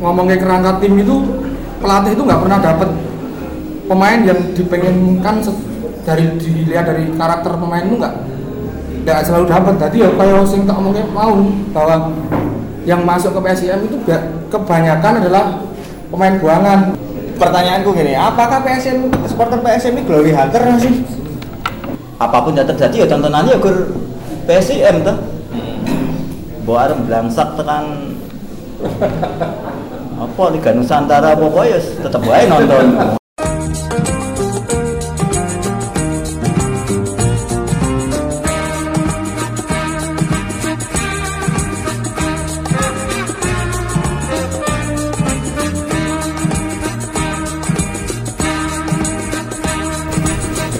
ngomongnya kerangka tim itu pelatih itu nggak pernah dapet pemain yang dipengenkan dari dilihat dari karakter pemain itu nggak nggak selalu dapat jadi ya kayak sing tak omongnya mau bahwa yang masuk ke PSIM itu kebanyakan adalah pemain buangan. Pertanyaanku gini, apakah PSM supporter PSM ini glory hunter nggak sih? apa pun yang terjadi ya tontonannya ya gur PSIM tuh. Bawa arem belangsak tekan apa Liga Nusantara pokoknya ya tetap wae nonton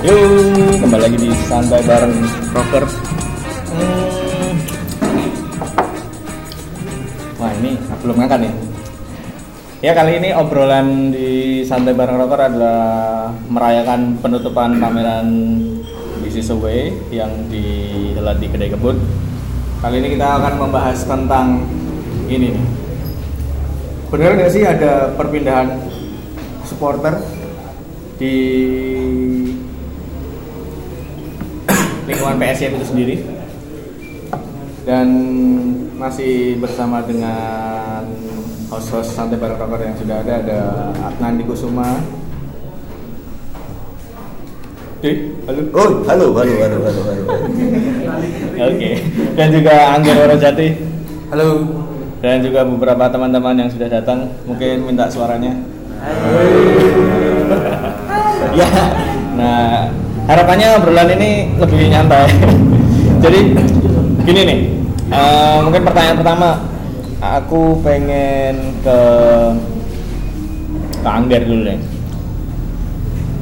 Yuk, kembali lagi di santai bareng rocker. Hmm. Wah ini belum ngangkat nih. Ya kali ini obrolan di santai bareng rocker adalah merayakan penutupan pameran Business Away yang dihelat di kedai kebun. Kali ini kita akan membahas tentang ini. Benar nggak sih ada perpindahan supporter di lingkungan PSM itu sendiri dan masih bersama dengan host-host santai bareng rocker yang sudah ada ada Adnan Kusuma Di, halo. oh halo halo halo halo halo Oke. Dan juga Angger Warojati halo dan juga beberapa teman-teman yang sudah datang mungkin minta suaranya. ya. Nah, harapannya obrolan ini lebih nyantai. Jadi gini nih. eh, mungkin pertanyaan pertama aku pengen ke ke Angger dulu deh.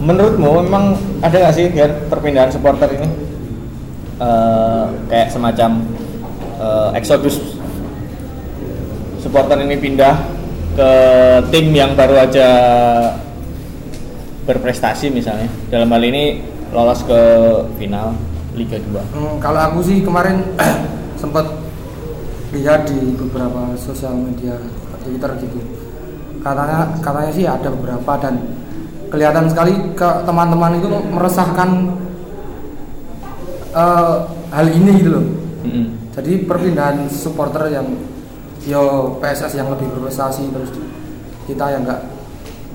Menurutmu memang ada nggak sih Ger, perpindahan supporter ini? Eh, kayak semacam eh, exodus. Supporter ini pindah ke tim yang baru aja berprestasi misalnya. Dalam hal ini lolos ke final Liga 2 Hmm, kalau aku sih kemarin sempat lihat di beberapa sosial media Twitter gitu. Katanya katanya sih ada beberapa dan kelihatan sekali ke teman-teman itu meresahkan eh, hal ini gitu loh. Mm-mm. Jadi perpindahan supporter yang yo PSS yang lebih berprestasi terus kita yang nggak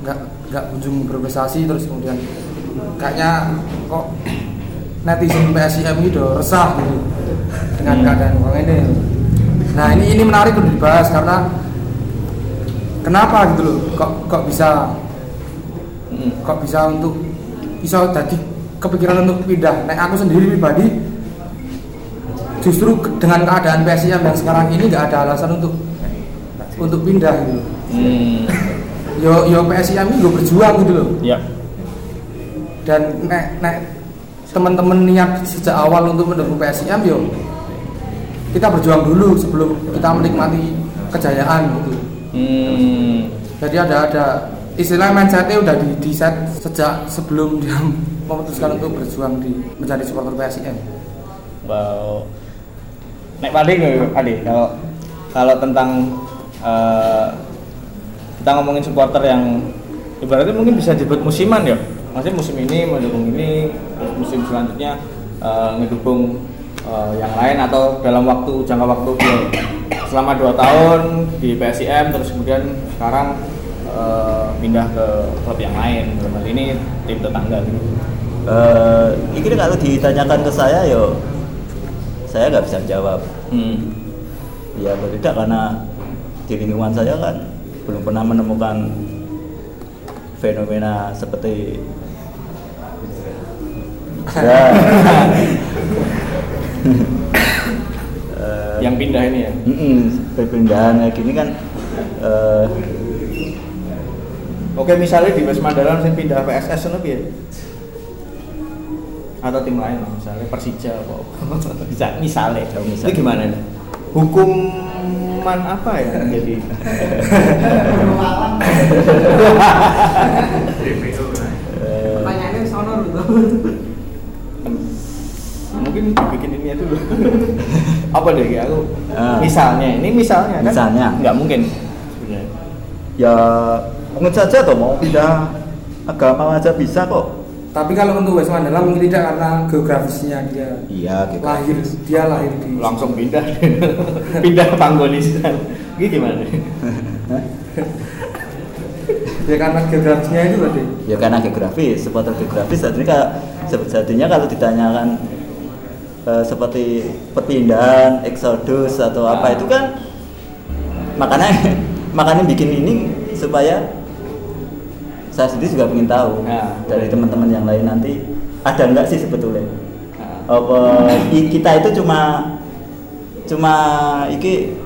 nggak nggak kunjung berprestasi terus kemudian kayaknya kok netizen PSIM itu resah gitu dengan Hmm. keadaan uang ini. Nah ini ini menarik untuk dibahas karena kenapa gitu loh kok kok bisa Mm-mm. kok bisa untuk bisa jadi kepikiran untuk pindah. Nah aku sendiri pribadi justru dengan keadaan PSIM yang sekarang ini nggak ada alasan untuk untuk pindah gitu. Hmm. Yo yo PSIM ini gue berjuang gitu loh. ya Dan nek nek teman-teman niat sejak awal untuk mendukung PSIM yo kita berjuang dulu sebelum kita menikmati kejayaan gitu. Hmm. Jadi ada ada istilah mindsetnya udah di, di set sejak sebelum dia memutuskan untuk berjuang di menjadi supporter PSIM. Wow. Nek paling Adi kalau kalau tentang eh, kita ngomongin supporter yang ibaratnya mungkin bisa disebut musiman ya. Maksudnya musim ini mendukung ini, musim selanjutnya eh, ngedukung eh, yang lain atau dalam waktu jangka waktu selama dua tahun di PSIM terus kemudian sekarang eh, pindah ke klub yang lain. Dalam hal ini tim tetangga gitu. Eh, ini kalau ditanyakan ke saya yo saya nggak bisa jawab Hmm. ya tidak karena di lingkungan saya kan belum pernah menemukan fenomena seperti ya. Eh, Yang pindah ini ya. mm-mm, perpindahan kayak gini kan eh, Oke, misalnya di West Mandaran saya pindah PSS ngono piye? Atau tim lain misalnya Persija apa. Bisa misalnya. Oh, misalnya. Itu gimana nih? Hukuman apa ya jadi? Pertanyaannya sono gitu. Mungkin bikin ini dulu. apa deh ya aku? Ah. Misalnya, ini misalnya kan? Misalnya. nggak mungkin sebenarnya. ya mungkin saja toh mau pindah agama aja bisa kok Tapi kalau untuk West Mandala mungkin tidak karena geografisnya dia iya gitu lahir dia lahir di langsung pindah pindah ke Panggonistan gitu gimana ya karena geografisnya itu tadi. ya karena geografis supporter geografis artinya sejatinya kalau ditanyakan eh, seperti perpindahan eksodus atau apa Ah. itu kan makanya makanya bikin ini supaya saya sendiri juga ingin tahu Nah. dari teman-teman yang lain nanti ada nggak sih sebetulnya Nah, apa kita itu cuma cuma iki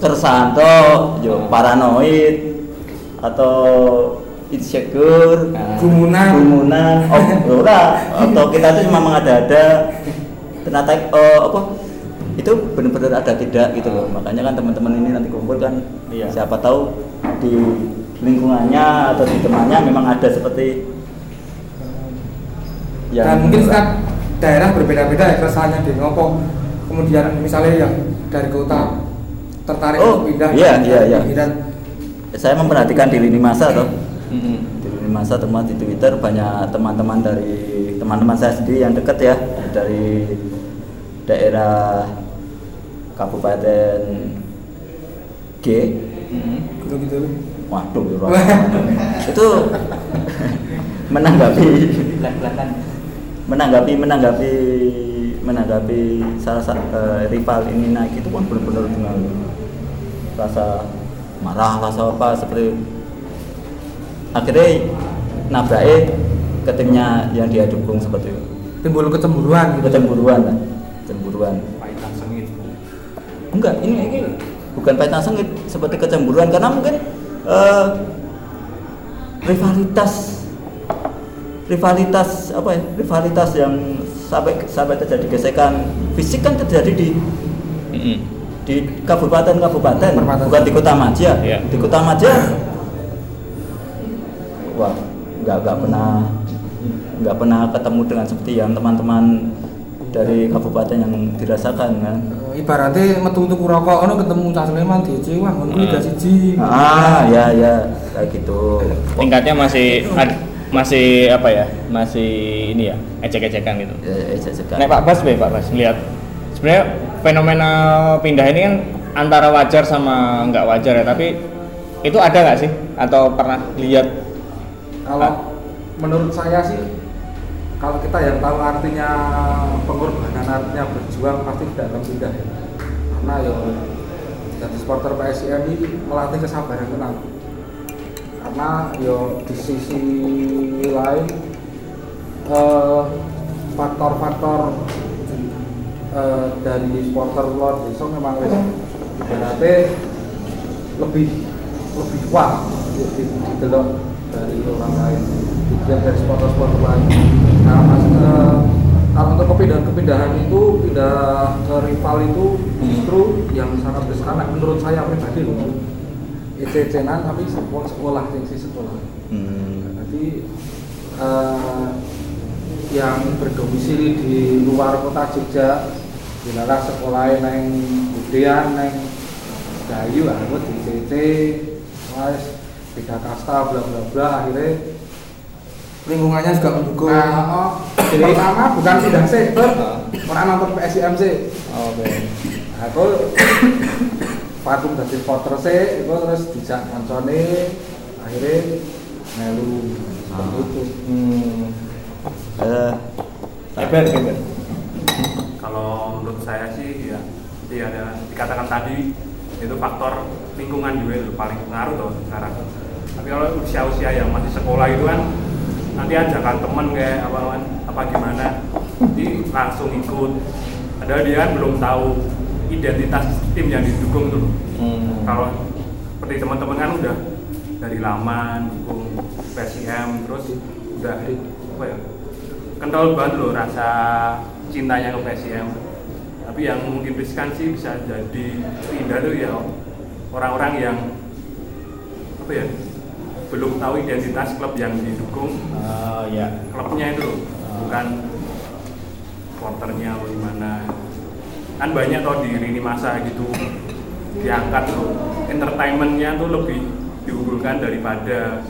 keresahan toh yo paranoid atau insecure Nah. Gumunan. gumunan oh ora atau kita itu cuma mengada-ada ternyata oh, apa itu benar-benar ada tidak gitu loh makanya kan teman-teman ini nanti kumpul kan Iya. siapa tahu di lingkungannya atau di temannya memang ada seperti Dan mungkin setiap daerah berbeda-beda ya keresahannya di ngopo. Kemudian misalnya yang dari kota tertarik Oh, untuk pindah iya, iya, iya. pinggiran. saya memperhatikan di lini masa toh mm-mm. di lini masa teman di Twitter banyak teman-teman dari teman-teman saya sendiri yang dekat ya dari daerah Kabupaten G gitu gitu. waduh ya itu menanggapi menanggapi menanggapi menanggapi salah satu rival ini naik itu kan benar-benar dengan rasa marah rasa apa seperti akhirnya nabraknya ke timnya yang dia dukung seperti itu. Timbul kecemburuan gitu. kecemburuan lah cemburuan paitan sengit. Enggak ini, ini bukan pahit sengit seperti kecemburuan. Karena mungkin eh, rivalitas rivalitas apa ya rivalitas yang sampai sampai terjadi gesekan fisik kan terjadi di di kabupaten-kabupaten bukan di kota Maja Iya. di kota Maja wah nggak nggak pernah nggak pernah ketemu dengan seperti yang teman-teman dari kabupaten yang dirasakan kan Eh, Ibaratnya metu tuku rokok ono ketemu Cak Sleman DC wah ngono kuwi Hmm. gak siji. ah ya ya kayak gitu tingkatnya masih ad- masih apa ya masih ini ya ecek-ecekan gitu ya, ya, ya, Nek Pak Bas, be, Pak Bas, lihat sebenarnya fenomena pindah ini kan antara wajar sama nggak wajar ya, tapi itu ada nggak sih? Atau pernah lihat? Kalau menurut saya sih kalau kita yang tahu artinya pengorbanan artinya berjuang pasti tidak akan pindah ya. Karena ya jadi supporter PSIM ini melatih kesabaran tenang. Karena yo di sisi lain eh, faktor-faktor eh, dari supporter luar desa memang wis ibaratnya lebih lebih kuat lebih didelok dari orang lain. Dilihat dari supporter-supporter lain. Nah mas kalau untuk kepindahan-kepindahan itu pindah ke rival itu justru yang sangat besar. Nah, menurut saya pribadi loh ece-ecenan tapi sekolah sekolah gengsi sekolah. Hmm. jadi eh, yang berdomisili di luar kota Jogja dilarang sekolah neng Budean neng Dayu aku di CC wes beda kasta bla bla bla. Akhirnya lingkungannya juga mendukung. Nah, oh, jadi pertama bukan pindah sih ber orang nonton PSIM sih Oke. aku patung dari supporter sih itu terus dijak koncone akhirnya melu. Seperti itu. Hmm. Eh, Eber, Eber. Kalau menurut saya sih ya seperti ada dikatakan tadi itu faktor lingkungan juga itu paling pengaruh tuh sekarang. Tapi kalau usia-usia yang masih sekolah itu kan nanti ajakan temen kayak apa apa, apa gimana, jadi langsung ikut. Padahal dia kan belum tahu identitas tim yang didukung tuh. Hmm. Kalau seperti teman-teman kan udah dari lama dukung PSIM terus udah apa ya kental banget loh rasa cintanya ke PSIM tapi yang mungkin riskan sih bisa jadi pindah tuh ya orang-orang yang apa ya belum tahu identitas klub yang didukung Oh ya. klubnya itu loh, bukan supporternya atau gimana kan banyak tau di lini masa gitu diangkat tuh entertainmentnya tuh lebih diunggulkan daripada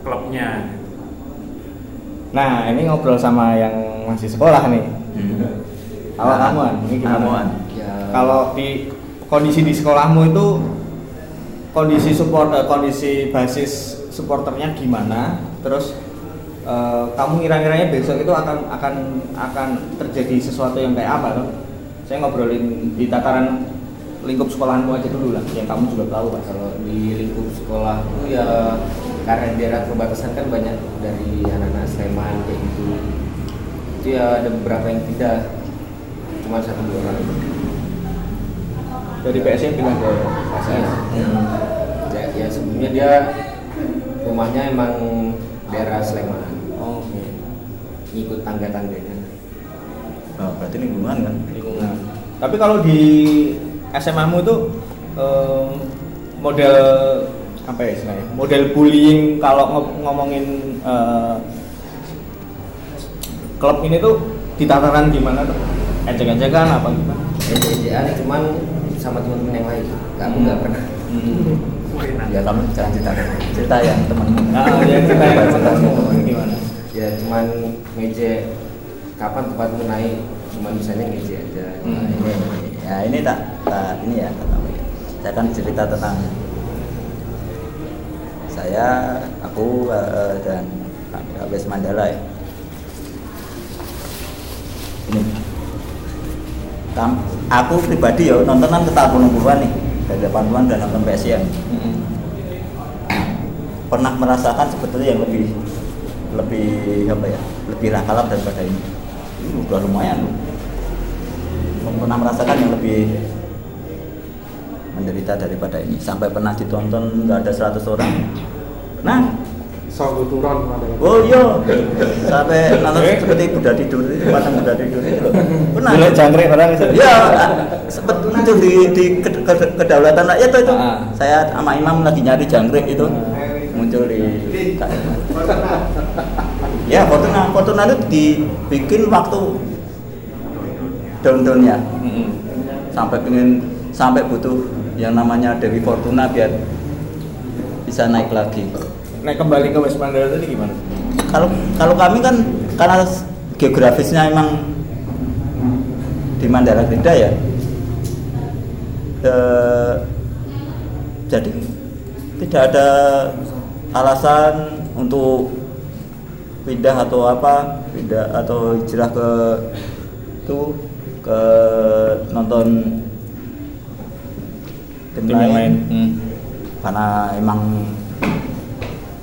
klubnya Nah, ini ngobrol sama yang masih sekolah nih. Hmm. Kalau kamu An, ini gimana? Ya, Kalau di kondisi di sekolahmu itu kondisi support eh, kondisi basis supporternya gimana? Terus eh, kamu ngira-ngiranya besok itu akan akan akan terjadi sesuatu yang kayak apa tuh? Saya ngobrolin di tataran lingkup sekolahanmu aja dulu lah, yang kamu juga tahu kan. kalau di lingkup sekolah itu ya karena daerah perbatasan kan banyak dari anak-anak Sleman kayak gitu itu ya ada beberapa yang pindah cuma satu dua orang Dari PSM pindah ke PSS ya, ya sebelumnya dia rumahnya emang daerah Sleman Oh, oke. ngikut tangga-tangganya Oh, berarti lingkungan kan? lingkungan. Tapi kalau di SMA-mu itu eh, model apa ya istilahnya? Model bullying kalau ngo- ngomongin eh, klub ini tuh di tataran gimana tuh? Ejek-ejekan apa gimana? ejek-ejekan cuman sama teman-teman yang lain kamu nggak pernah Wah, enak. Ya kamu jangan cerita cerita yang temanmu. Nah, yang kita yang teman-teman gimana? ya cuman ngejek kapan tempatmu naik cuman bisanya ngejek aja Hmm. Nah, ini Ya ini tak, tak ini ya tak tahu ya. Saya akan cerita tentang saya, aku eh, dan Pak Wes Mandala ya. Ini aku pribadi ya nontonan ke tahun 80-an nih dari 80-an dan nonton PSM pernah merasakan sebetulnya yang lebih lebih apa ya lebih rakalap daripada ini. Ini udah lumayan loh. Pernah merasakan yang lebih menderita daripada ini. Sampai pernah ditonton nggak ada 100 orang. Nah Saguturan ada. oh iya. Sampai nonton seperti Buddha tidur itu padang Buddha tidur. Itu loh pernah Gila jangkrik orang itu. ya sempat muncul di, di ke- ke- kedaulatan rakyat tuh itu Ah. saya sama imam lagi nyari jangkrik itu. Muncul di ya Fortuna Fortuna itu dibikin waktu Mm-mm. sampai pengen sampai butuh yang namanya Dewi Fortuna biar bisa naik lagi Nah kembali ke West Mandala tadi gimana? kalau kalau kami kan karena geografisnya emang di Mandala Krida ya eh, jadi tidak ada alasan untuk pindah atau apa pindah atau hijrah ke itu ke nonton tim, Tim yang lain. Hmm. karena emang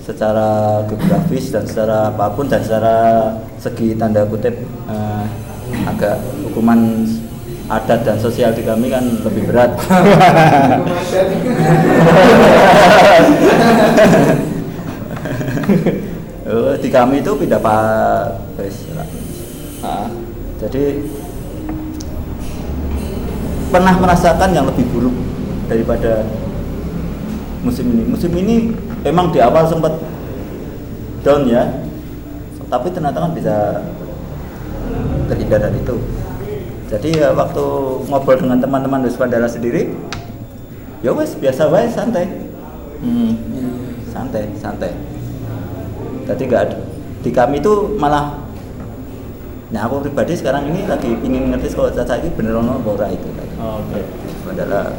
secara geografis dan secara apa pun dan secara segi tanda kutip eh, agak hukuman adat dan sosial di kami kan lebih berat. Eh, di kami itu pindah pak wes lah. Ah. Jadi pernah merasakan yang lebih buruk daripada musim ini. Musim ini emang di awal sempat down ya, tapi ternyata kan bisa terhindar dari itu. Jadi ya waktu ngobrol dengan teman-teman di Pandala sendiri, ya wes biasa wes santai, Hmm. santai, santai. Jadi nggak ada. Di kami itu malah Nah aku pribadi sekarang ini lagi ingin ngerti kalau caca ini bener ono apa ora itu. Oh, Oke. Adalah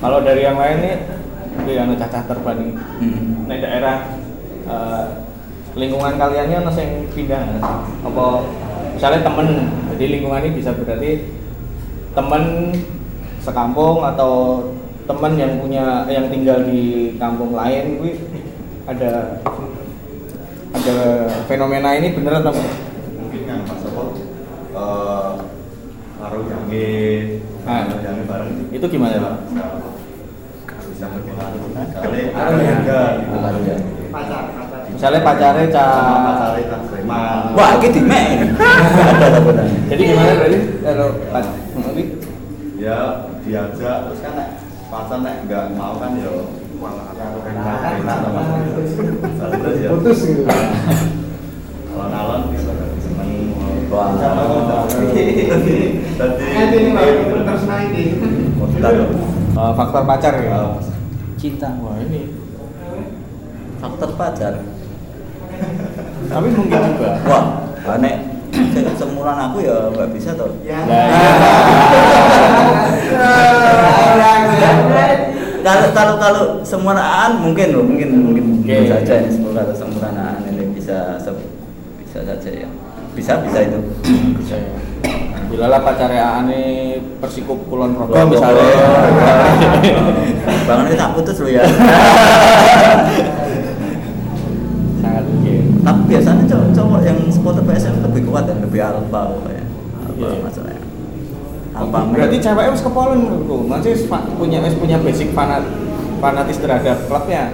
Kalau dari yang lain nih, di anu cacah terbanding hmm. di daerah eh, lingkungan kaliannya ono sing pindah apa misalnya temen jadi lingkungan ini bisa berarti temen sekampung atau temen yang punya yang tinggal di kampung lain gue ada ada fenomena ini bener atau enggak? mungkin yang Mas Sopo eh ngaruh jange Ah. ngaruh jange bareng Itu gimana, Pak? Bisa berpengaruh kali gitu ya. misalnya pacarnya cah pacarnya tak Sleman Wah ini di me ini. Ada apa namanya? jadi gimana berarti kalau ya diajak terus kan nek pacar nek enggak mau kan ya Putus gitu. alon-alon bisa seneng Wah. tadi Nanti ini baru terus naik nih. Eh, faktor pacar ya. Oh. cinta Wah ini. faktor pacar Tapi mungkin juga. wah aneh semuran aku ya nggak bisa toh Nah, kalau kalau kalau semuraan mungkin loh mungkin mungkin saja ini semua kalau semuraan ini bisa bisa saja ya bisa bisa itu bisa ya. Bila lah pacarnya ane Persikup Kulon Progo misalnya. bangun ini tak putus lo ya Sangat mungkin. tapi biasanya cowok, cowok yang supporter PSM lebih kuat dan lebih alpha pokoknya alpha Iya. masalahnya alpha Berarti ceweknya wis kepolen menurutku. Masih punya wis punya basic fanat fanatis terhadap klubnya.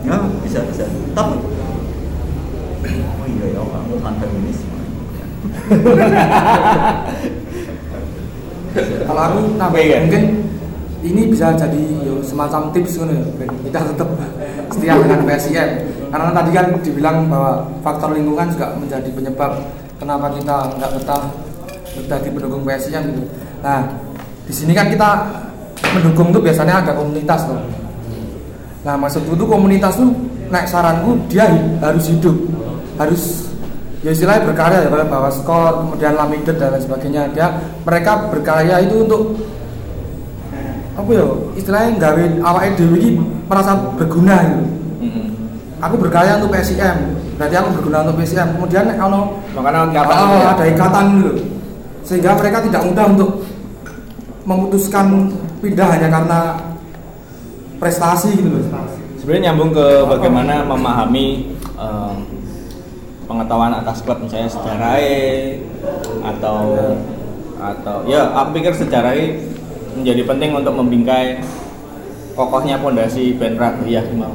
ya bisa bisa tapi oh iya ya aku kan feminis kalau aku nambah Iya. mungkin ini bisa jadi yo, semacam tips ya ben. Kita tetap setia dengan PSIM karena tadi kan dibilang bahwa faktor lingkungan juga menjadi penyebab kenapa kita nggak betah menjadi pendukung PSIM gitu. Nah di sini kan kita mendukung tuh biasanya ada komunitas loh nah maksudku tuh komunitas tuh naik saranku dia harus hidup harus ya istilahnya berkarya ya bawa skor kemudian lamidet dan lain sebagainya. Dia mereka berkarya itu untuk apa ya istilahnya gawe awake dhewe iki merasa berguna gitu. Aku berkarya untuk PSIM berarti aku berguna untuk PSIM kemudian ono kapan oh, ya? ada ikatan gitu. Sehingga mereka tidak mudah untuk memutuskan pindah hanya karena prestasi gitu loh. Sebenarnya nyambung ke bagaimana memahami em, pengetahuan atas klub misalnya sejarahnya atau atau ya aku pikir sejarahnya menjadi penting untuk membingkai kokohnya pondasi band Rakyat mau.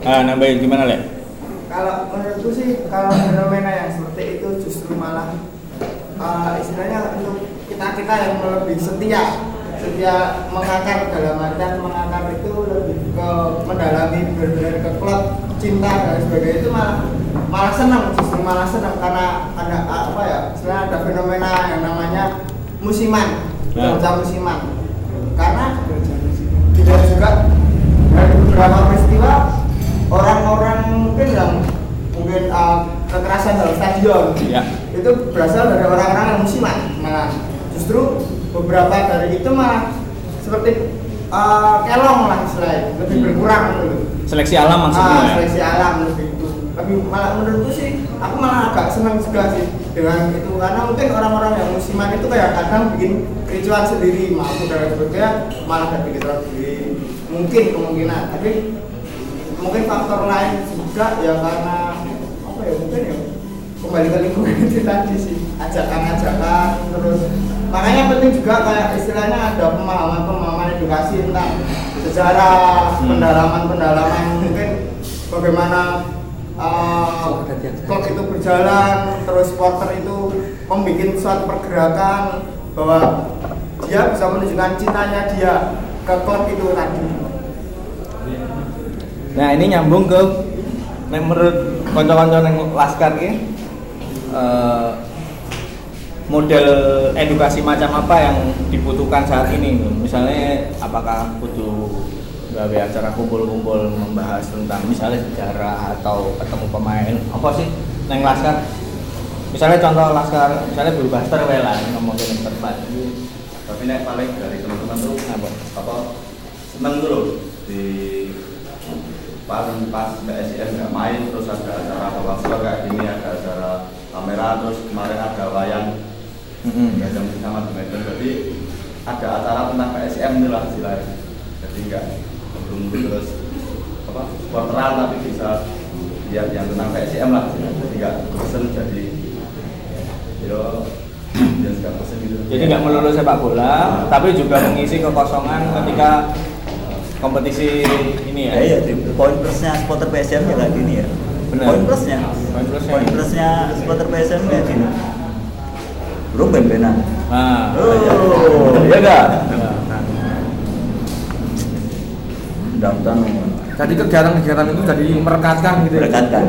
Ah, nambahin gimana le? kalau menurutku sih kalau fenomena yang seperti itu justru malah uh, istilahnya untuk kita kita yang lebih setia setia mengakar dalam artian mengakar itu lebih ke mendalami benar-benar ke klub cinta dan sebagainya itu malah malah senang justru malah senang karena ada apa ya istilahnya ada fenomena yang namanya musiman Ya. baca musiman karena tidak juga dari beberapa peristiwa orang-orang mungkin yang mungkin uh, kekerasan dalam stadion Ya. itu berasal dari orang-orang yang musiman malah justru beberapa dari itu malah seperti uh, kelong lah istilahnya lebih Hmm. berkurang gitu. Seleksi alam maksudnya Ah, ya? seleksi alam lebih itu tapi malah menurutku sih aku malah agak senang juga sih dengan itu karena mungkin orang-orang yang musiman itu kayak kadang bikin kericuan sendiri maaf dan sebagainya malah ada kericuan sendiri mungkin kemungkinan tapi mungkin faktor lain juga ya karena apa ya mungkin ya kembali ke lingkungan itu tadi sih ajakan-ajakan terus. Makanya penting juga kayak istilahnya ada pemahaman-pemahaman edukasi tentang sejarah Hmm. pendalaman-pendalaman mungkin bagaimana uh, klub itu berjalan terus supporter itu membuat suatu pergerakan bahwa dia bisa menunjukkan cintanya dia ke klub itu tadi. Nah ini nyambung ke menurut konco-konco yang laskar ini eh, model edukasi macam apa yang dibutuhkan saat ini? Misalnya apakah butuh gawe acara kumpul-kumpul membahas tentang misalnya sejarah atau ketemu pemain? Apa sih? Neng laskar. Misalnya contoh laskar misalnya Bullbuster wae lah ngomongin yang terbat tapi nek paling dari teman-teman tuh Apa? apa? Seneng tuh loh di paling pas PSIM nggak main terus ada acara skor kayak gini ada acara kamera terus kemarin ada wayang. Nggak jam sama Badminton jadi ada acara tentang PSM itu lah istilahnya. Jadi nggak belum terus apa supporteran tapi bisa lihat yang tentang PSM lah jadi nggak bosen jadi yo ya gitu. Jadi nggak melulu sepak bola, tapi juga mengisi kekosongan ketika kompetisi ini ya. ya iya di poin plusnya supporter PSM ya kayak gini ya Benar. poin plusnya. Poin plusnya. poin plusnya supporter PSM kayak gini. Belum ben-benan Nah, oh iya gak Nah, Damtan jadi kegiatan-kegiatan itu jadi merekatkan gitu ya? Merekatkan.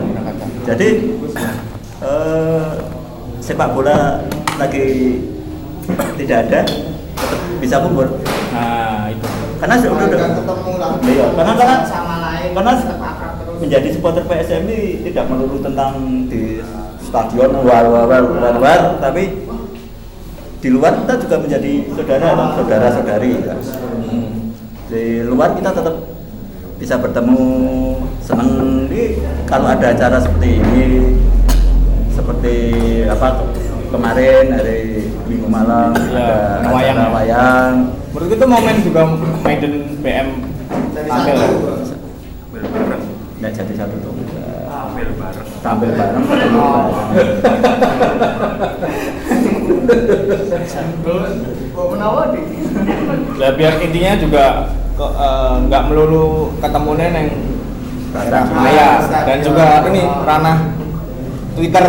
Jadi eh, sepak bola lagi tidak ada bisa kumpul nah itu. Karena sudah udah ketemu lah. Iya, karena- karena- sama lain. karena tetap menjadi supporter PSM ini tidak melulu tentang di stadion luar luar luar, luar, luar, tapi di luar kita juga menjadi saudara atau saudara saudari ya. di luar kita tetap bisa bertemu senang di kalau ada acara seperti ini seperti apa kemarin hari minggu malam Ya, ada wayang acara ya. wayang menurut itu momen juga Maiden BM tampil. Nggak jadi satu tuh Ambil bareng. tampil bareng ketemu bareng. kok menawa di ya biar intinya juga eh, nggak melulu ketemunya yang ranah maya. Dan juga ini ranah Twitter.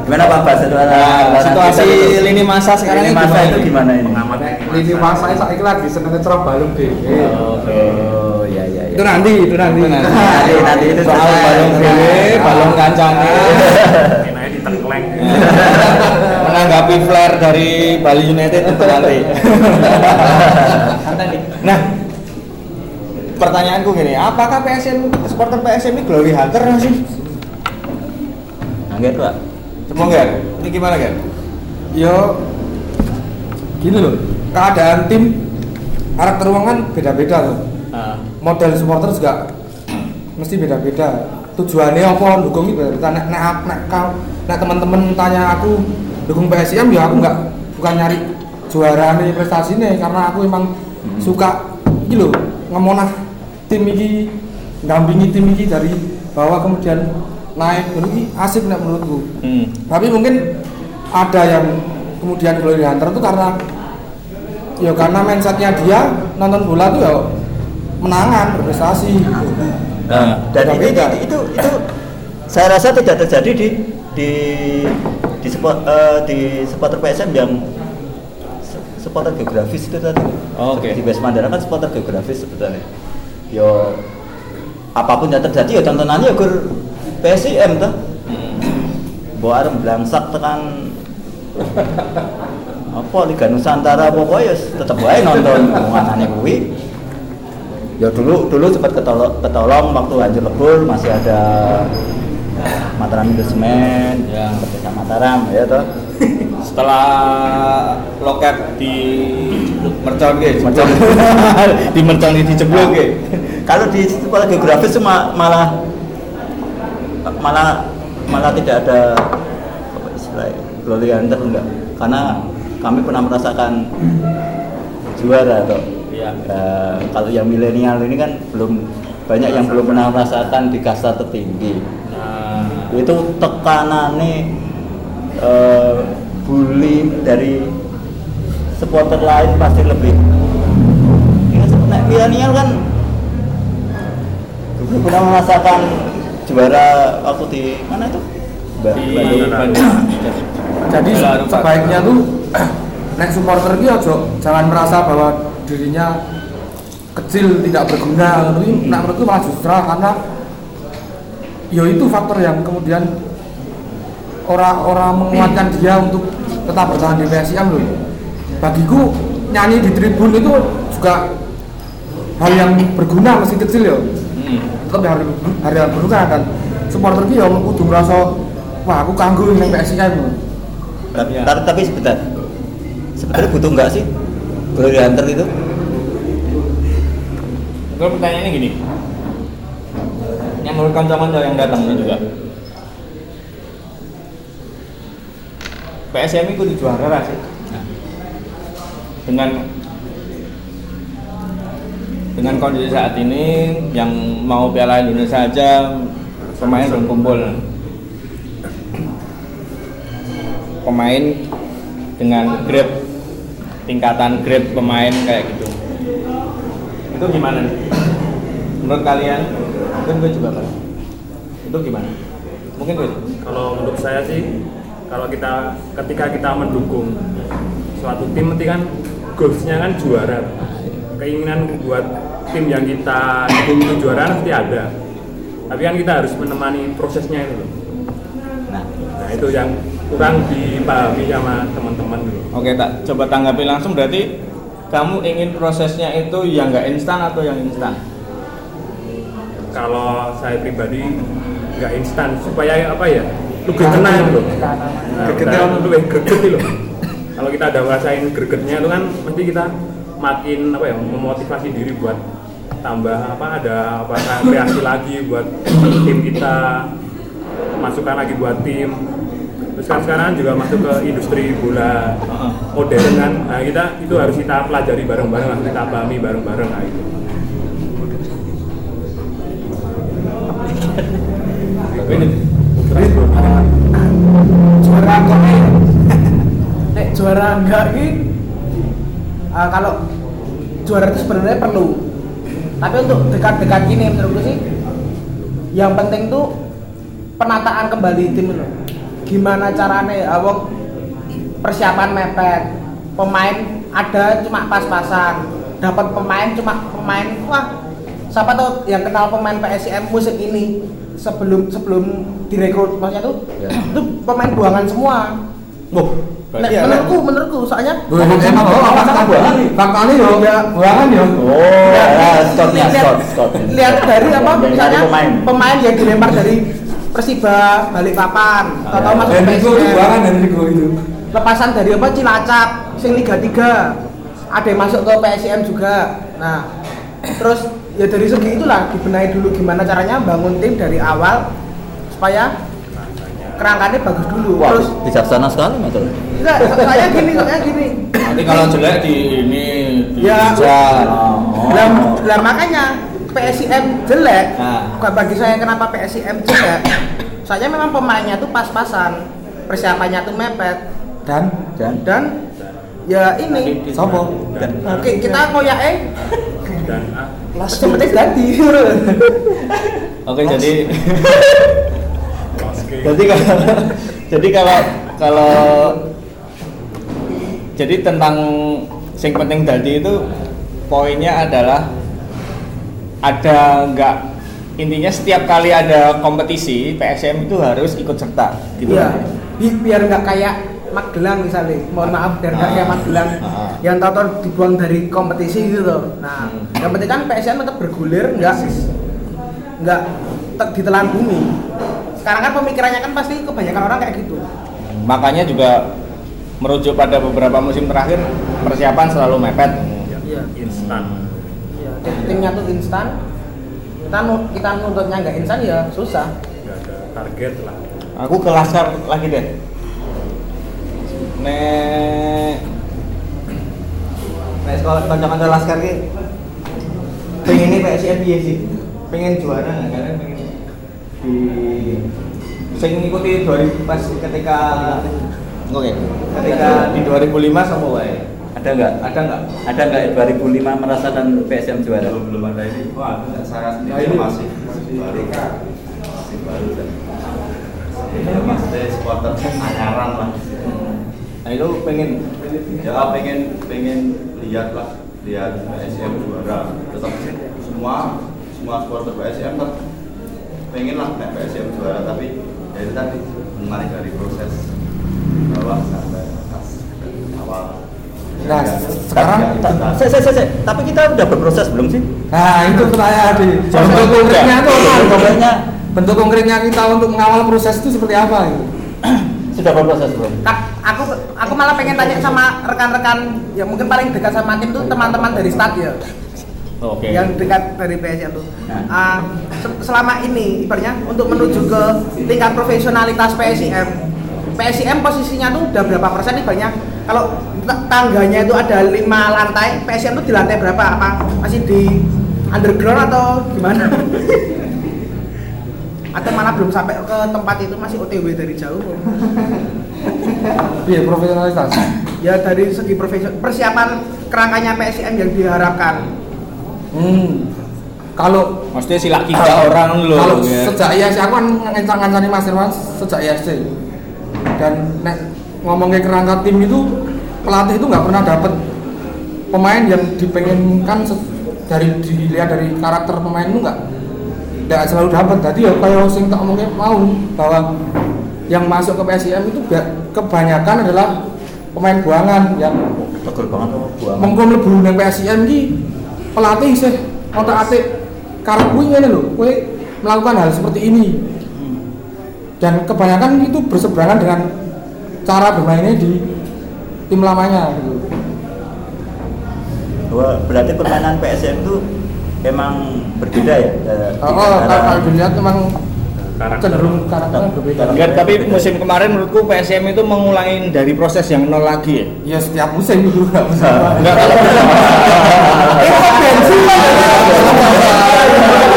Gimana Pak? Bas itu Nah, situasi lini masa sekarang ini ini masa gimana itu gimana ini? Pengamat lini masa. saya lagi seneng cerah balung deh Oke. Oh iya. Itu nanti itu nanti. Nanti nanti itu soal balong dewe balong kancane. Ditengkleng. menanggapi flare dari Bali United itu nanti. Nah pertanyaanku gini apakah PSM supporter PSM ini glory hunter nggak sih Nggak Pak. Cuma enggak? Ini gimana kan? yo gini loh. Keadaan tim karakter uang kan beda-beda loh model supporter juga mesti beda-beda. Tujuannya apa? Dukung itu beda nek nek nek kau nek teman-teman tanya aku dukung PSIM ya aku nggak bukan nyari juara nih prestasi nih karena aku emang suka gitu loh ngemonah tim ini dampingi tim ini dari bawah kemudian naik. Ini asik nek menurutku. Hmm. tapi mungkin ada yang kemudian glory hunter itu karena ya karena mindsetnya dia nonton bola tuh ya menangan berprestasi Nah, dan itu, itu, Beda-beda. itu itu saya rasa tidak terjadi di di di spot eh, di supporter PSM yang supporter geografis itu tadi. Oh, oke. Di West Mandara kan supporter geografis sebetulnya. Yo apa pun yang terjadi ya tontonannya ya gur PSIM tuh. Bawa arem blangsak tekan apa Liga Nusantara pokoknya ya tetep wae nonton anane kuwi ya dulu dulu sempat ketolong, ketolong waktu hancur lebur masih ada Mataram Investment Ya. Desa Mataram ya toh Setelah loket di mercon gitu, mercon di mercon di diceblok gitu. kalau di sekolah geografis cuma malah malah malah tidak ada apa istilahnya glory hunter enggak karena kami pernah merasakan juara toh Iya. Ya, kalau yang milenial ini kan belum banyak yang belum pernah merasakan di kasta tertinggi. Nah, itu tekanannya eh, bully dari supporter lain pasti lebih. Ya nek milenial kan dulu pernah merasakan juara waktu di mana itu? Ba- di Bandung. Jadi sebaiknya tuh nek supporter ki ojo jangan merasa bahwa dirinya kecil tidak berguna tapi nek menurutku malah justru karena ya itu faktor yang kemudian orang-orang menguatkan dia untuk tetap bertahan di PSIM loh bagiku nyanyi di tribun itu juga hal yang berguna meski kecil ya Hmm. tetap hal hal yang berguna dan supporter ki ya kudu ngerasa wah aku kanggo ning PSIM loh. tapi, Ya. tapi- tapi sebentar sebenarnya butuh nggak sih glory hunter itu? Kalau pertanyaannya gini, yang menurut kanca-kanca yang datang juga, PSM itu di juara lah sih, dengan dengan kondisi saat ini yang mau Piala Indonesia aja pemain belum kumpul, pemain dengan grade tingkatan grade pemain kayak gitu itu gimana nih? menurut kalian mungkin gue juga kan itu gimana mungkin gue Kalau menurut saya sih, kalau kita ketika kita mendukung suatu tim, nanti kan goalsnya kan juara. Keinginan buat tim yang kita dukung itu juara pasti ada. Tapi kan kita harus menemani prosesnya itu. loh. nah Nah itu yang kurang dipahami sama teman-teman dulu. Oke, tak coba tanggapi langsung. Berarti kamu ingin prosesnya itu yang nggak instan atau yang instan? kalau saya pribadi nggak instan. Supaya apa ya? Lebih kena itu loh. Nah, Gregetnya udah lebih greget itu loh. Kalau kita ada ngerasain gregetnya itu kan mesti kita makin apa ya memotivasi diri buat tambah apa ada apa kreasi lagi buat tim kita masukkan lagi buat tim terus kan sekarang juga masuk ke industri bola modern kan. Nah kita itu harus kita pelajari bareng-bareng lah kita pahami bareng-bareng nah itu Ini juara kok nek juara enggak ki ah, kalau juara itu sebenarnya perlu. Tapi untuk dekat-dekat gini menurutku sih yang penting tuh penataan kembali tim loh gimana caranya awak persiapan mepet. Pemain ada cuma pas-pasan. Dapat pemain cuma pemain wah siapa tuh yang kenal pemain PSM musim ini sebelum sebelum direkrut maksudnya tuh itu pemain buangan semua. Loh, Nek, berarti ada menurutku menurutku soalnya emang oh, fakta faktanya yo buangan yo. Oh, ya, Scottnya, lihat, Scott, Scott. lihat dari apa misalnya pemain. pemain. yang dilempar dari Persiba Balikpapan atau ya. masuk dan itu PSM. buangan dan itu itu lepasan dari apa Cilacap sing Liga 3 ada yang masuk ke PSM juga nah terus ya dari segi itulah dibenahi dulu gimana caranya bangun tim dari awal supaya kerangkanya bagus dulu Wah, terus bijaksana sekali mas enggak saya gini saya gini nanti kalau jelek di ini di Ya. hujat. Oh. lah, lah makanya PSIM jelek Nah. Bukan bagi saya kenapa PSIM jelek. Soalnya memang pemainnya tuh pas-pasan persiapannya tuh mepet. Dan? Dan? Dan ya ini. Sopo? Dan. Oke, kita ngoyak eh. Dan. Yang penting ganti Oke, jadi jadi kalau jadi kalau kalau jadi tentang yang penting tadi itu poinnya adalah ada nggak intinya setiap kali ada kompetisi PSM itu harus ikut serta gitu Iya, bi- biar nggak kayak Magelang misalnya, mohon maaf biar nggak kayak Ah. Magelang Ah. yang tahu dibuang dari kompetisi gitu loh. Nah, Hmm. yang penting kan PSM tetap bergulir, nggak nggak te- ditelan bumi. Sekarang kan pemikirannya kan pasti kebanyakan orang kayak gitu. makanya juga merujuk pada beberapa musim terakhir persiapan selalu mepet Iya. instan Iya, timnya tuh instan. Kita nu- kita nuntutnya nggak instan ya susah. nggak ada target lah. Aku ke Laskar lagi deh nek nek sekolah kanca-kanca Laskar ki pengen ini PSM piye sih. Pengen juara nggak? Kalian pengen di sing ngikuti 2000 pas ketika oke. ketika di 2005 sama wae ada nggak? ada nggak? Ada nggak 2005 merasakan PSM juara? belum belum ada ini. Wah saya Nah, sendiri ini masih masih baru. Masih baru dan ini masih supporter anyaran lah nah itu pengen ya pengen pengen lihat lah. Lihat PSM juara. Tetap semua semua supporter PSM tetap pengen lah naik PSM juara. Tapi ya itu tadi mulai dari proses bawah sampai atas dari awal Nah, Ya, sekarang- ya, kita- Se, se, se, se. Tapi kita udah berproses belum sih? nah itu pertanyaan tadi Jangan bentuk bentuk konkretnya ya. itu apa Konkretnya bentuk konkretnya kita untuk mengawal proses itu seperti apa gitu sudah berproses belum? Aku aku malah pengen tanya sama rekan-rekan yang mungkin paling dekat sama tim tuh teman-teman dari stad ya. oke yang dekat dari PSM tuh. Nah. Ah, se- selama ini ibaratnya untuk menuju ke tingkat profesionalitas PSIM. PSIM posisinya tuh udah berapa persen ibaratnya? Kalau ta- tangganya itu ada lima lantai, PSIM tuh di lantai berapa? Apa masih di underground atau gimana? atau malah belum sampai ke tempat itu masih OTW dari jauh? iya profesionalitas ya dari segi profesional persiapan kerangkanya PSIM yang diharapkan. hmm kalau maksudnya silak tiga orang loh kalau ya. sejak ISC aku kan ngancang-ngancani Mas Irwan sejak ISC dan nek ngomongin kerangka tim itu pelatih itu nggak pernah dapet pemain yang dipengenkan dari dilihat dari karakter pemain itu nggak nggak selalu dapat jadi ya kayak sing tak omongnya mau bahwa yang masuk ke PSIM itu kebanyakan adalah pemain buangan yang Tegel banget kok buang. mengko mlebu nang PSIM ki pelatih sih otak-atik karep kuwi ngene lho. Kowe melakukan hal seperti ini dan kebanyakan itu berseberangan dengan cara bermainnya di tim lamanya gitu Bahwa berarti permainan PSM itu emang berbeda ya. eh, oh, oh kalau dilihat memang Karakter. cenderung karakternya berbeda Enggak, tapi musim kemarin menurutku PSM itu mengulangi dari proses yang nol lagi ya. ya setiap musim itu nggak musim Enggak kalau Eh, kok bensin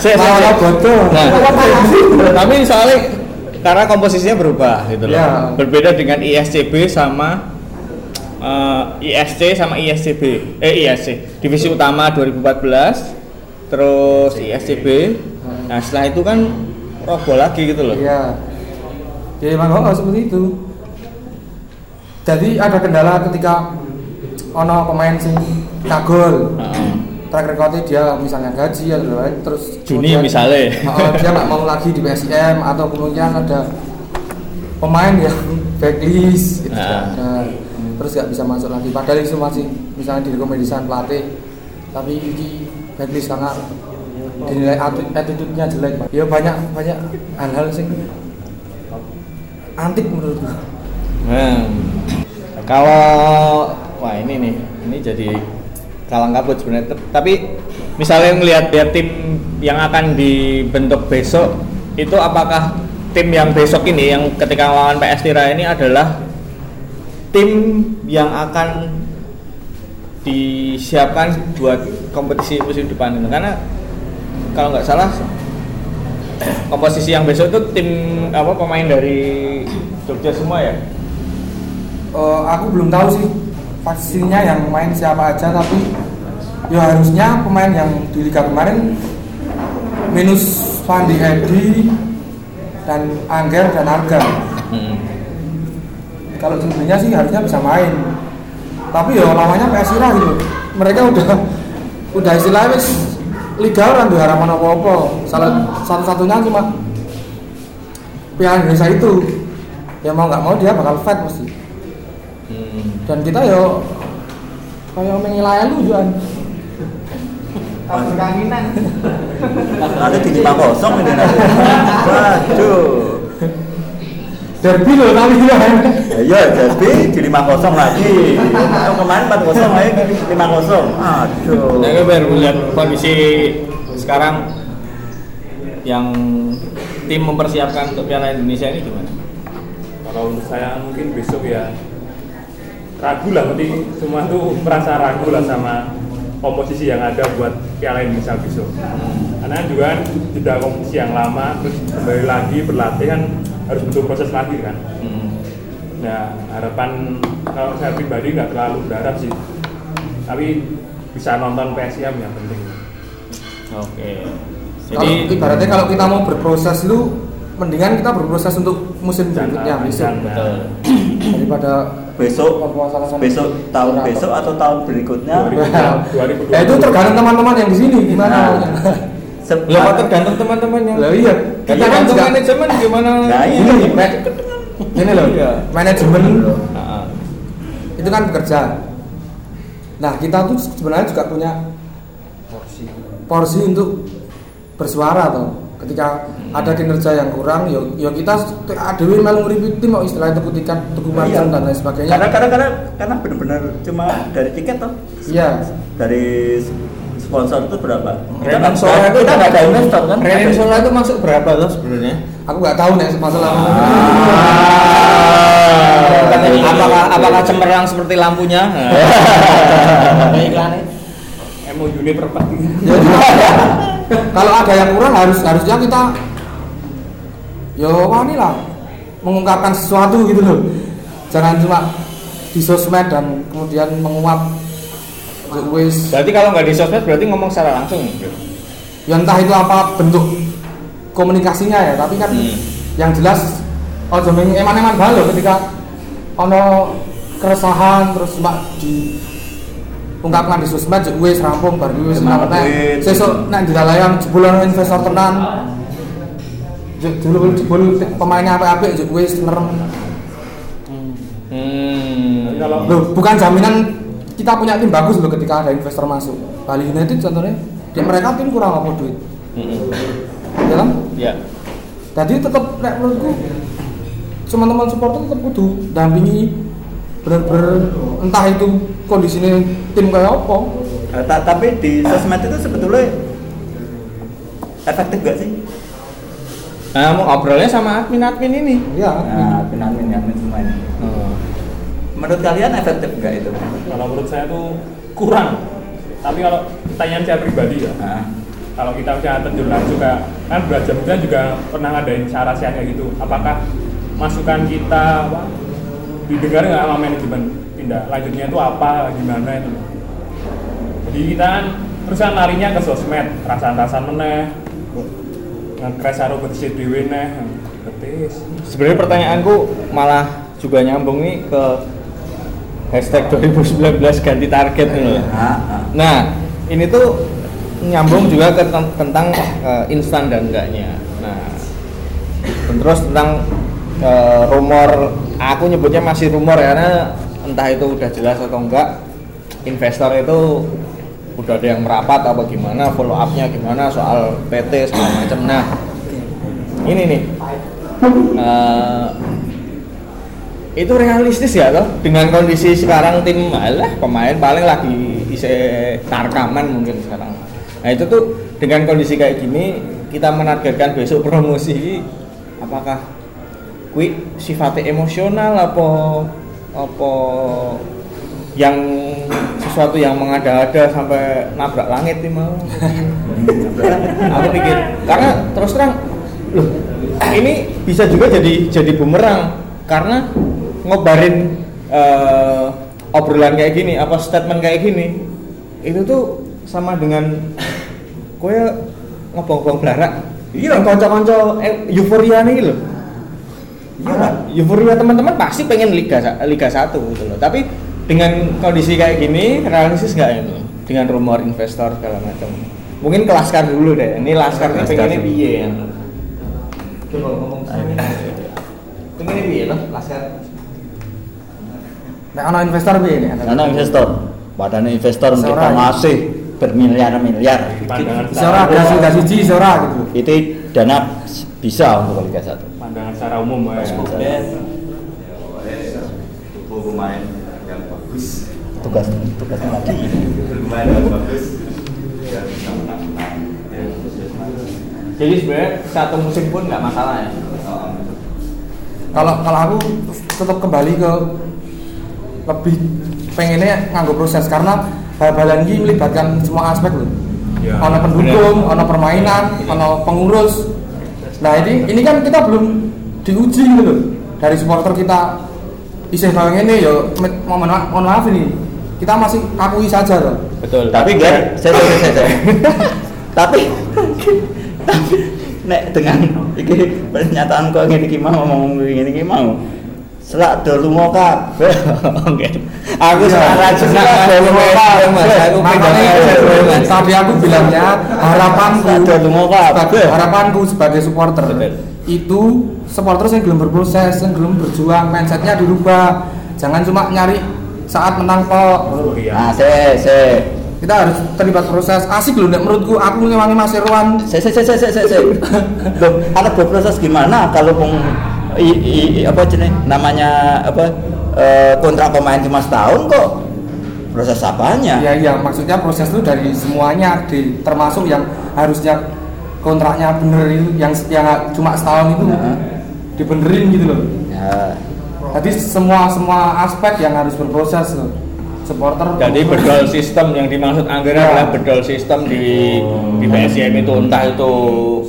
saya saya- Malah bodoh. Nah, tapi soalnya karena komposisinya berubah gitu loh. Ya. Berbeda dengan ISCB sama eh, ISC sama ISCB. Eh ISC, divisi utama 2014 terus ISCB. Nah, setelah itu kan roboh lagi gitu loh. Iya. Ya emang oh, seperti itu. Jadi ada kendala ketika ono pemain sing kagol. Track recordnya dia misalnya gaji atau lain terus Juni kemudian, misalnya. oh, dia nggak mau lagi di PSM atau kemudian ada pemain yang blacklist gitu Nah. ada. terus nggak bisa masuk lagi padahal itu masih misalnya direkomendasikan pelatih tapi ini blacklist karena dinilai atti- attitude-nya jelek Pak. ya banyak banyak hal-hal sih antik menurutku Nah, kalau wah ini nih, ini jadi kalang kabut sebenarnya. Tapi misalnya ngelihat ya tim yang akan dibentuk besok itu apakah tim yang besok ini yang ketika lawan PS Tira ini adalah tim yang akan disiapkan buat kompetisi musim depan itu karena kalau nggak salah komposisi yang besok itu tim apa pemain dari Jogja semua ya? Eh, aku belum tahu sih pastinya yang main siapa aja tapi ya harusnya pemain yang di liga kemarin minus Fandi Edi dan Angger dan Arga. Kalau sebenarnya sih harusnya bisa main. Tapi ya namanya PSIRA gitu. Mereka udah udah istilahnya wis liga orang tuh harapan apa apa salah satu satunya cuma Piala Indonesia itu. Ya mau nggak mau dia bakal fight mesti dan kita yo kayak mengilai lu juan kanginan. Nanti di lima kosong ini nanti. Waduh. derby loh tapi ya Ya, jadi di lima kosong lagi. Yang kemarin empat kosong, ayo lima kosong. Aduh. Saya baru melihat kondisi sekarang yang tim mempersiapkan untuk Piala Indonesia ini gimana? Kalau menurut saya mungkin besok ya ragu lah, nanti semua tuh merasa ragu lah sama komposisi yang ada buat Piala Indonesia besok. Karena juga kan sudah kompetisi yang lama, terus kembali lagi berlatih kan harus butuh proses lagi kan. Nah harapan kalau saya pribadi nggak terlalu berharap sih, tapi bisa nonton PSIM yang penting. Oke. kalau Jadi ibaratnya kalau kita mau berproses lu mendingan kita berproses untuk musim berikutnya panjang. betul. daripada Besok besok tahun besok atau tahun berikutnya 2020. ya itu tergantung teman-teman yang di sini gimana Nah. Se- Lo kok tergantung teman-teman yang lah iya kita kan tergantung juga manajemen gimana? Nah, iya. ini ma- ini loh Iya. manajemen Ah, itu kan bekerja nah kita tuh sebenarnya juga punya porsi untuk bersuara tuh ketika ada kinerja yang kurang ya, ya kita adewi melu nguripi tim kok istilahnya tuku tiket tuku Iya. margin dan lain sebagainya Karena karena karena karena benar-benar cuma dari tiket toh. iya Dari sponsor itu berapa? Kita Renan Sora itu kita nggak ada investor kan? Renin Sora itu masuk berapa tuh sebenarnya? aku nggak tahu nih masalah apakah apakah cemerlang seperti lampunya? Iklannya. MO unit perpat Ya, kalau ada yang kurang harus harusnya kita yo wani lah mengungkapkan sesuatu gitu loh jangan cuma di sosmed dan kemudian menguap wis Berarti kalau nggak di sosmed berarti ngomong secara langsung. bro. ya entah itu apa bentuk komunikasinya ya tapi kan Hmm. yang jelas oh jadi eman-eman balo ketika ono keresahan terus mbak di ungkapkan di sosmed jek wis rampung bar kuwi wis Semangat nek duit. sesuk nek dilayan jebul ono investor tenan dulu jebul pemainnya apik-apik jek wis kalau Loh, bukan jaminan kita punya tim bagus loh ketika ada investor masuk. Bali United contohnya, dia mereka tim kurang apa duit, Mm-mm. ya kan? ya Jadi tetap nek menurutku teman-teman supporter tetap kudu dampingi bener-bener entah itu kondisinya tim kayak apa. Eh, ta- tapi di sosmed itu sebetulnya efektif gak sih? nah mau ngobrolnya sama admin admin ini Ya. Nah, admin admin semua ini. Oh. Menurut kalian efektif gak itu? kalau menurut saya tuh kurang tapi kalau pertanyaan saya pribadi ya Nah, kalau kita udah terjun langsung kayak kan belajar kita juga pernah ngadain cara kayak gitu apakah masukan kita apa, didengar nggak sama manajemen tindak lanjutnya itu apa? Gimana itu? Jadi kita kan terus kan larinya ke sosmed. Rasan-rasan meneh. Ngekres karo betis dhewe neh betis. Sebenarnya pertanyaanku malah juga nyambung nih ke hashtag 2019 ganti target nih. Loh. nah, nah. Nah, ini tuh nyambung juga ke ten- tentang eh, instan dan enggaknya. Nah, dan terus tentang eh, rumor, aku nyebutnya masih rumor ya, karena entah itu udah jelas atau enggak, investor itu udah ada yang merapat apa gimana, follow up-nya gimana soal PT segala macam. Nah, ini nih, eh, itu realistis ya toh? Dengan kondisi sekarang tim malah pemain paling lagi isi tarkaman mungkin sekarang. Nah itu tuh dengan kondisi kayak gini kita menargetkan besok promosi apakah kui sifatnya emosional apa apa yang sesuatu yang mengada-ada sampai nabrak langit nih mau aku pikir karena terus terang loh ini bisa juga jadi jadi bumerang karena ngobarin eh, obrolan kayak gini apa statement kayak gini itu tuh sama dengan kowe ngobong-ngobong blarak. Iya. Konco-konco eh, euforia nih loh Iya, euforia teman-teman pasti pengen liga liga 1 gitu loh. Tapi dengan kondisi kayak gini realistis nggak itu? Dengan rumor investor segala macam. Mungkin ke Laskar dulu deh. Ini Laskar ini Laskar pengennya dulu. piye ya? Coba ngomong sini. Pengennya piye loh Laskar? Nek ana investor piye nek? ana- investor, padahal investor kita Seorang. masih bermiliar-miliar. ada sing gak siji bisa ora gitu. Itu dana bisa untuk Liga 1. pandangan secara umum ya. Pemain yang bagus Tugas tugasnya lagi. pemain yang bagus bisa Jadi sebenarnya satu musim pun nggak masalah ya. Kalau kalau aku tetap kembali ke lebih pengennya nganggo proses karena bal-balan ini melibatkan semua aspek loh. Ya, Ono pendukung, ono permainan, ono pengurus. Nah ini ini kan kita belum diuji gitu loh dari supporter kita isih kalau ini ya mohon maaf, mohon maaf ini kita masih akui saja loh. Betul. Tapi kan, saya saya saya. saya. Tapi tapi nek dengan iki pernyataan kok ngene iki mau ngomong ngene iki mau. Selak do lunga kabeh. Oke. Aku Iya. sekarang Senang selak do lunga kabeh. Aku tadi aku bilangnya harapanku Ada lunga kabeh. harapanku sebagai supporter itu supporter yang belum berproses, yang belum berjuang, mindsetnya dirubah. Jangan cuma nyari saat menang kok. Oh, iya. Nah, saya Kita harus terlibat proses. Asik loh, nek menurutku aku ngewangi Mas Irwan. saya saya saya saya, saya. Loh, ada berproses gimana kalau peng i, i, apa jenis namanya apa eh, kontrak pemain cuma setahun kok proses apanya Ya iya, maksudnya proses itu dari semuanya, di, termasuk yang harusnya kontraknya bener itu, yang yang cuma setahun itu Nah. dibenerin gitu loh. ya Jadi semua semua aspek yang harus berproses loh. Supporter. Jadi bedol sistem yang dimaksud Angger Ya. adalah bedol sistem di di PSIM itu entah itu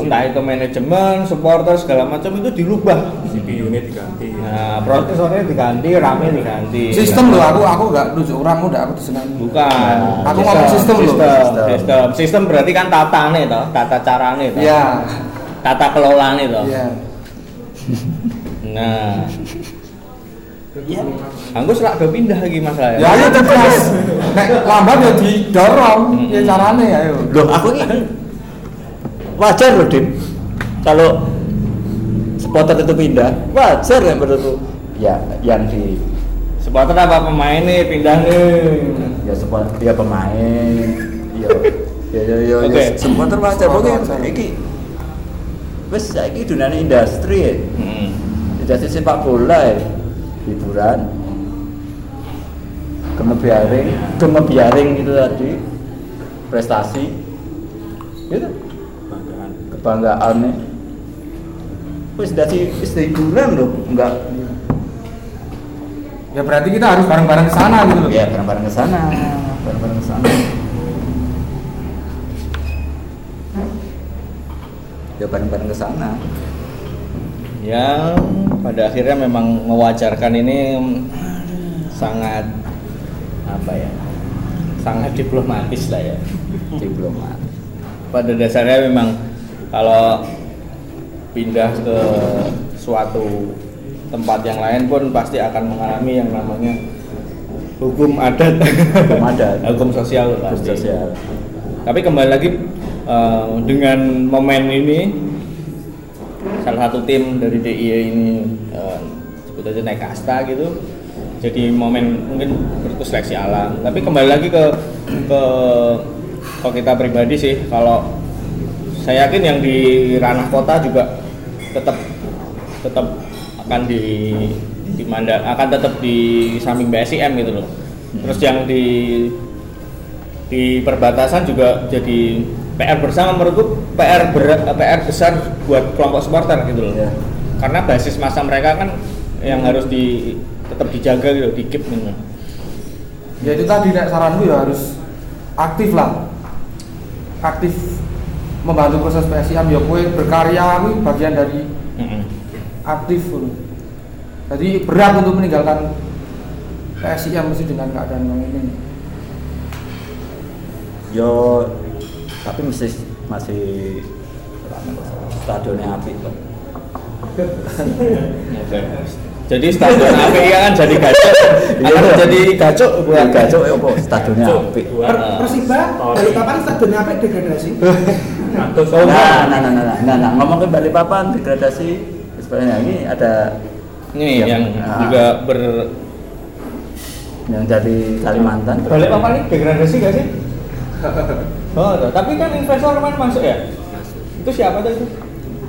entah itu manajemen, supporter segala macam itu dirubah. CPU unit diganti Nah, prosesornya diganti, RAM-nya diganti. sistem loh, aku aku nggak nujuk orang udah aku disenangi. Bukan. Aku ngomong sistem loh. Sistem, Sistem. sistem. Sistem berarti kan tata nih toh, tata carane toh. Iya. Tata kelolane toh. Iya. Nah. Anggo selak do pindah lagi masalah Ya. Ayo tegas. Nek lambat ya didorong, ya carane ayo. loh aku ini wajar loh Dim kalau supporter itu pindah wajar kan menurutku. Ya yang di supporter apa pemain nih pindah nih ya support dia pemain. Ya ya ya ya. Oke. ya, supporter wajar. Supporter oke wajar. iki wis saiki dunia industri ya. Hmm. industri sepak bola ya hiburan. Kemebiaring kemebiaring itu tadi. Prestasi. Itu Banggaan. kebanggaan nih. Wis dadi wis hiburan loh enggak. Ya berarti kita harus bareng-bareng ke sana gitu loh ya bareng-bareng ke sana. Bareng-bareng ke sana. Ya bareng-bareng ke sana yang pada akhirnya memang mewajarkan ini sangat apa ya sangat diplomatis lah ya. Diplomat pada dasarnya memang kalau pindah ke suatu tempat yang lain pun pasti akan mengalami yang namanya hukum adat. Hukum adat. hukum sosial pasti. sosial. Tapi kembali lagi eh, dengan momen ini salah satu tim dari DIY ini eh, sebut aja naik kasta gitu. Jadi momen mungkin berikut seleksi alam. Tapi kembali lagi ke ke ke kita pribadi sih. Kalau saya yakin yang di ranah kota juga tetap tetap akan di di manda, akan tetap di samping BSIM gitu loh. Terus yang di di perbatasan juga jadi PR bersama menurutku PR ber- PR besar buat kelompok supporter gitu loh. Ya. karena basis masa mereka kan yang harus di tetap dijaga gitu di keep gitu. Ya itu tadi nek saranku ya harus aktif lah. Aktif membantu proses PSIM ya kue berkarya kuwi bagian dari aktif. Loh. jadi berat untuk meninggalkan PSIM mesti dengan keadaan yang ini. Yo tapi mesti masih stadionnya api kok. Jadi stadion apa ya kan jadi gacok. Iya. akan jadi gacok. Buat buat gacok ya apa? Stadionnya api. Per- Persiba dari kapan stadionnya apa degradasi? Nah nah nah nah nah, nah, nah. ngomong ke Balikpapan degradasi sebenarnya ini ada ini Yang- yang ah. juga ber yang dari Kalimantan. Balik apa nih degradasi gak sih oh tuh. tapi kan investor kan masuk ya? Masuk. Itu siapa tuh itu?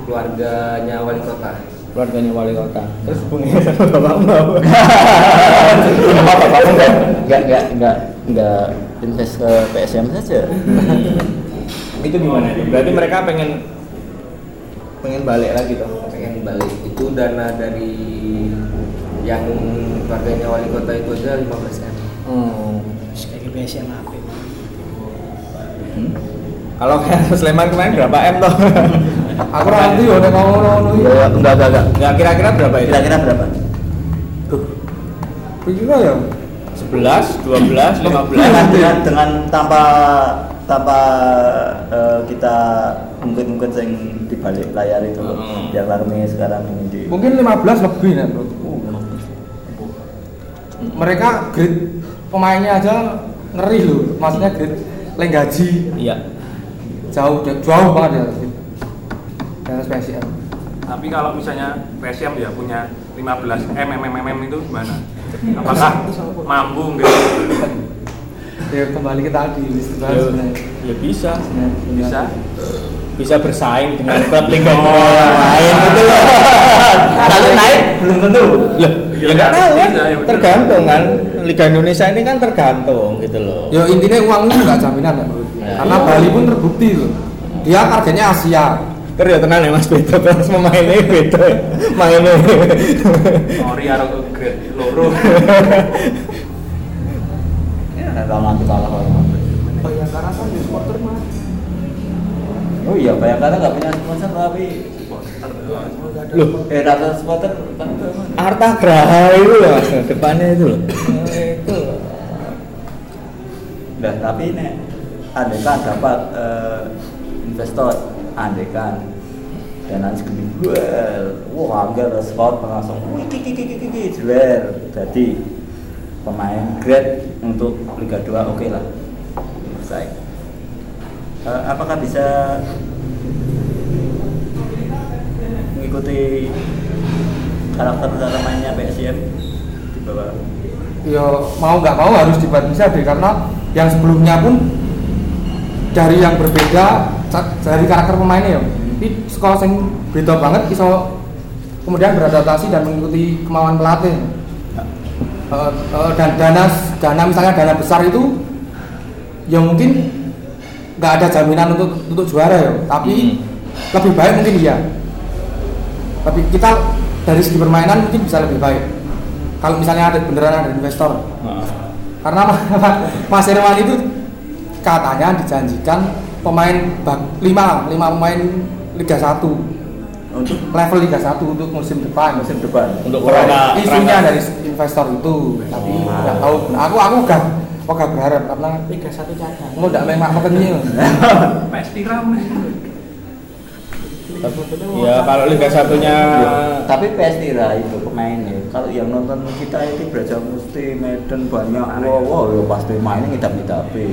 Keluarganya wali kota. Keluarganya wali kota. Terus hubungannya sama bapakmu apa? Kenapa bapakmu nggak nggak nggak nggak nggak invest ke PSM saja. Itu gimana? Berarti mereka pengen pengen balik lagi tuh pengen balik. Itu dana dari yang keluarganya wali kota itu aja 15 m. Hmm. Kayak BSM apa? Hmm? kalau kayak Sleman kemarin berapa m toh? Aku nanti ya nek ngomong-ngomong Ya, ya, enggak enggak enggak nggak kira-kira berapa itu? Kira-kira berapa? Pikirnya ya? 11, 12, 15 dengan dengan, dengan tanpa tanpa eh, kita mungkin mungkin yang di balik layar itu loh Hmm. yang kami sekarang ini di mungkin 15 lebih nek menurutku. Mereka grade pemainnya aja ngeri loh maksudnya grade leng gaji. Iya. Jauh jauh banget ya. Di atas PSIM Tapi kalau misalnya PSM ya punya 15 M, M, M, itu gimana? Apakah mampu enggak? ya kembali ke tadi list ya, sebenarnya ya bisa Bisa? bisa bersaing dengan klub Liga 2 yang lain gitu loh. Kalau naik belum tentu. Ya, ya nggak tahu kan ya betul. tergantung kan Liga Indonesia ini kan tergantung gitu loh ya intinya uang itu nggak jaminan ya. Ya. karena Bali pun terbukti loh dia targetnya Asia Ter ya tenang ya Mas Beto terus pemainnya Beto ya. mainnya Ori karo grade loro. ya kalau nanti kalah kalau Bayangkara kan di supporter mah oh iya bayangkara nggak punya sponsor tapi supporter kan ke mana? Arta Graha itu loh depannya itu loh. Oh, itu. Loh. Nah, tapi nek andekan dapat eh, investor andekan dana segini well wah anggar sport langsung wih jeler. Jadi pemain grade untuk Liga 2 oke lah. Selesai Eh, apakah bisa mengikuti karakter cara mainnya PSM di bawah. Ya mau nggak mau harus dibuat bisa deh karena yang sebelumnya pun dari yang berbeda dari karakter pemainnya ya ini sekolah yang beda banget iso kemudian beradaptasi dan mengikuti kemauan pelatih. Eh, eh, dan dana dana misalnya dana besar itu ya mungkin nggak ada jaminan untuk untuk juara ya tapi lebih baik mungkin iya tapi kita dari segi permainan mungkin bisa lebih baik. Kalau misalnya ada beneran ada investor. Heeh. karena Mas Irwan itu katanya dijanjikan pemain lima lima pemain Liga 1 untuk? Level Liga 1 untuk musim depan. Musim depan. Untuk kerangka isunya dari investor itu. Tapi nggak tahu. Aku aku gak aku gak berharap karena Liga satu cadang. mau tidak memang makanya PS tiram Ya kalau Liga satunya tapi PS Tira itu pemainnya kalau yang nonton kita itu Braja Musti Medan banyak. Wow, wow ya pasti mainnya ngidap ngidapi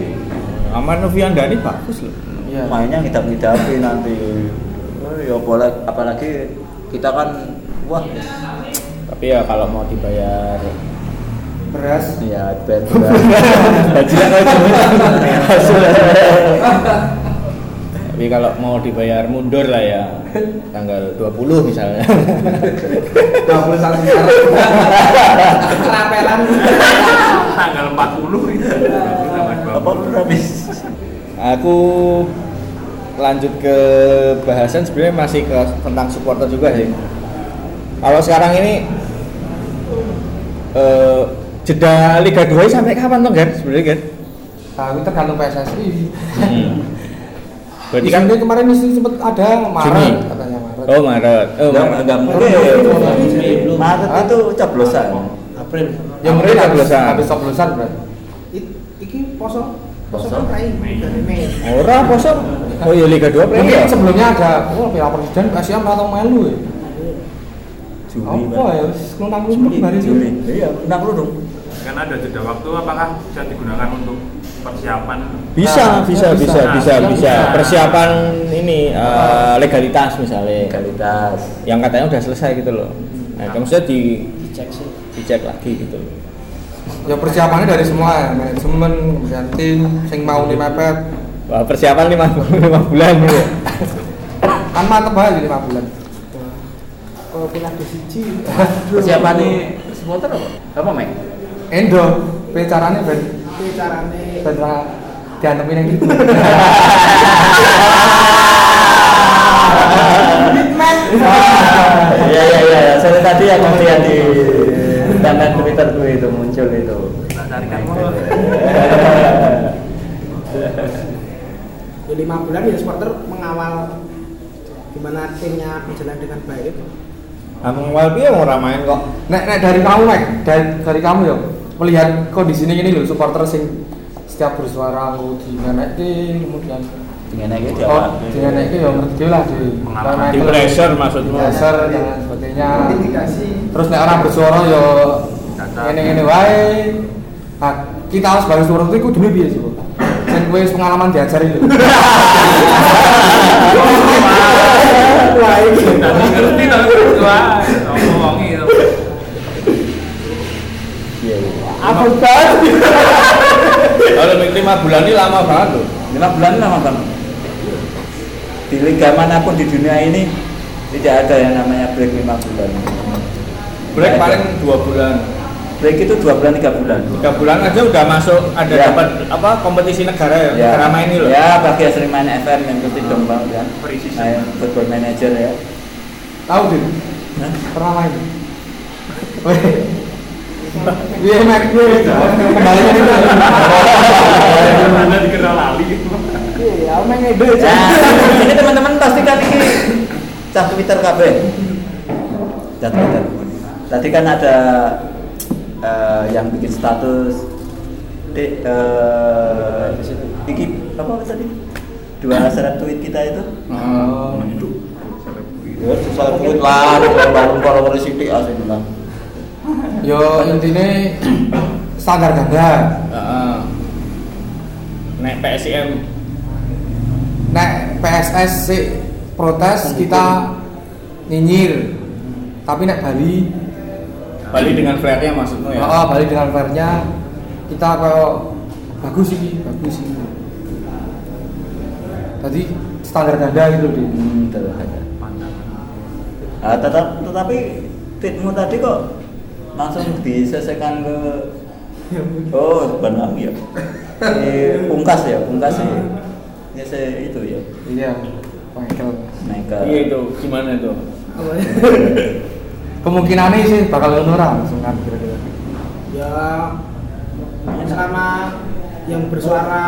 Aman Noviandani bagus loh. Iya. mainnya ngidap ngidapi nanti. Oh, ya boleh apalagi kita kan wah. Tapi ya kalau mau dibayar. Beras. Ya gaji hasil tapi kalau mau dibayar mundur lah ya tanggal 20 misalnya. 21 Maret Kerapelan. tanggal 40 itu apa lu habis Aku lanjut ke bahasan sebenarnya masih ke tentang supporter juga sih. Kalau sekarang ini eh, jeda Liga 2 sampai kapan tuh kan sebenarnya kan? nah, itu tergantung PSSI Hmm. Berarti kan kan kemarin itu sempat ada Maret Juni. katanya Maret Oh Maret. Oh enggak Maret. enggak mungkin Maret itu coblosan April. yang habis coblosan. habis coblosan berarti Iki poso. Poso kan Mei. Ora poso. Oh iya Liga 2 mungkin premium. sebelumnya ada oh Piala Presiden Asia atau melu ya Juli apa ya nang lu hari Juli iya enam lu dong kan ada jeda waktu apakah bisa digunakan untuk persiapan Bisa, Nah, bisa, bisa. bisa, bisa, Nah, bisa. bisa. Persiapan ini eh, legalitas misalnya. legalitas Yang katanya udah selesai gitu loh. Nah, itu maksudnya di Dicek sih. dicek lagi gitu. ya persiapannya dari semua ya manajemen kemudian tim sing mau nih mepet Wah, persiapan lima, lima bulan gitu. ya. kan mantep aja lima bulan Kalau pindah ke siji. persiapan nih supporter apa apa Mike endo caranya ben Itu carane ben ra diantepin yang gitu. Iya iya iya, saya tadi aku lihat di timeline Twitter tuh itu muncul itu. ya lima bulan ya supporter mengawal gimana timnya berjalan dengan baik. Anu awal piye? Mau ramain kok. nek nek dari kamu Mek dari, dari kamu ya melihat kondisi ini ini loh supporter sing setiap bersuara lu di mana kemudian Dengan aja dia oh dengan itu ya ngerti lah di Pengalaman. Di pressure maksudmu. pressure dan sebagainya. Terus nek orang bersuara ya Data. ini ini wae. Nah, kita harus sebagai supporter itu kudu piye sih dan gue pengalaman diajari lho. Wah ini. Tapi ngerti tapi wah ngomong itu Iya banget Kalau lima bulan ini lama banget loh. Lima bulan lama banget. Di liga mana pun di dunia ini tidak ada yang namanya break lima bulan. Break Tidak paling dua bulan. break itu dua bulan tiga bulan. Tiga bulan aja udah masuk ada Ya. dapat apa kompetisi negara ya, Ya, negara main ini loh. ya bagi yang sering main FM yang ngerti dong bang ya. Saya football manager ya. tahu Hah? pernah main Iya, Mek, gue kembali ke itu. anda dikenal lali Iya, main ngebe Nah, ini teman-teman pasti kan ini cah Twitter KB. Cah Twitter. Tadi kan ada eh, yang bikin status di eh, iki apa tadi? Dua seret tweet kita itu. Oh, Ya, susah tweet lah, bangun follower sidik asli bilang. Yo intinya standar ganda. Heeh. Nek PSIM Nek PSS sih protes kita nyinyir. Tapi nek Bali balik dengan flare-nya maksudmu ya Oh, balik dengan fairnya kita kayak bagus sih, bagus sih. Tadi standar ganda gitu di. Hmm, ada. Ah, tetap, tetapi tweetmu tadi kok langsung diselesaikan ke Oh, bukan aku ya. Eh, pungkas ya, pungkas ya. Ya saya itu ya. Iya, Michael. Naik ke iya itu gimana itu Kemungkinannya sih bakal ngono ora langsung kan kira-kira. ya selama yang bersuara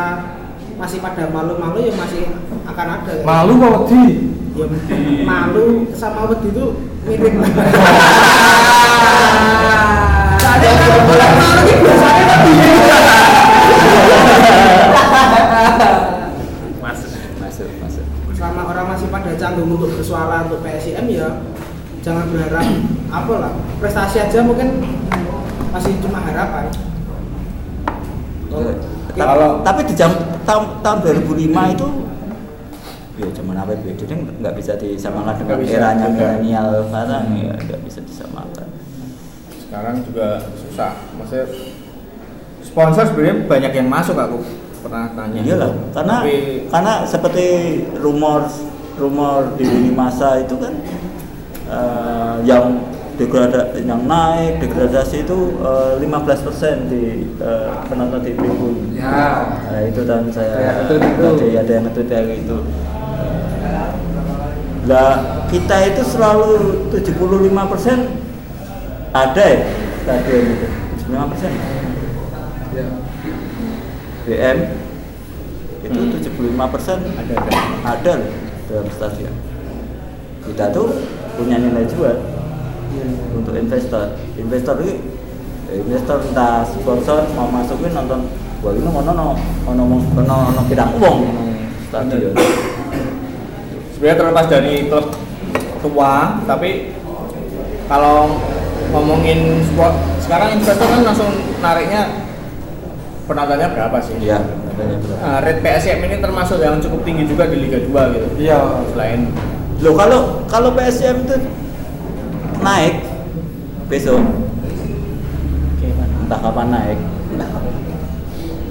masih pada malu-malu ya masih akan ada Malu apa wedi? ya malu sama wedi itu mirip. Soalnya kalau ini biasanya kan masuk masuk, masuk. selama orang masih pada canggung untuk bersuara untuk PSIM ya jangan berharap apa lah prestasi aja mungkin masih cuma harapan. Tapi, Kalau- tapi di jam tahun, tahun 2005 itu ya zaman apa beda kan nggak bisa disamakan dengan bisa, eranya milenial sekarang ya nggak bisa disamakan. sekarang juga susah maksudnya sponsor sebenarnya banyak yang masuk aku pernah tanya Iyalah, karena Tapi, karena seperti rumor rumor di lini masa itu kan eh, yang degrada yang naik degradasi itu eh, 15% di eh, penonton di tribun. Ya. Nah, itu dan saya Ya, betul, betul. ada ada yang nge-tweet kayak gitu. Lah kita itu selalu 75% ada ya stadion itu 75% Ya. BM itu Hmm. 75% ada ada ada loh dalam stadion. Kita tuh punya nilai jual untuk investor. Investor ini eh, investor entah sponsor mau masukin nonton wah ini ono ono ono ono pirang uang stadion. Sebenarnya terlepas dari klub tua tapi kalau ngomongin sport sekarang investor kan langsung nariknya penontonnya berapa sih? Iya? Nah, rate PSM ini termasuk yang cukup tinggi juga di Liga 2 gitu. Iya. Selain Loh kalau kalau PSM itu naik besok entah kapan naik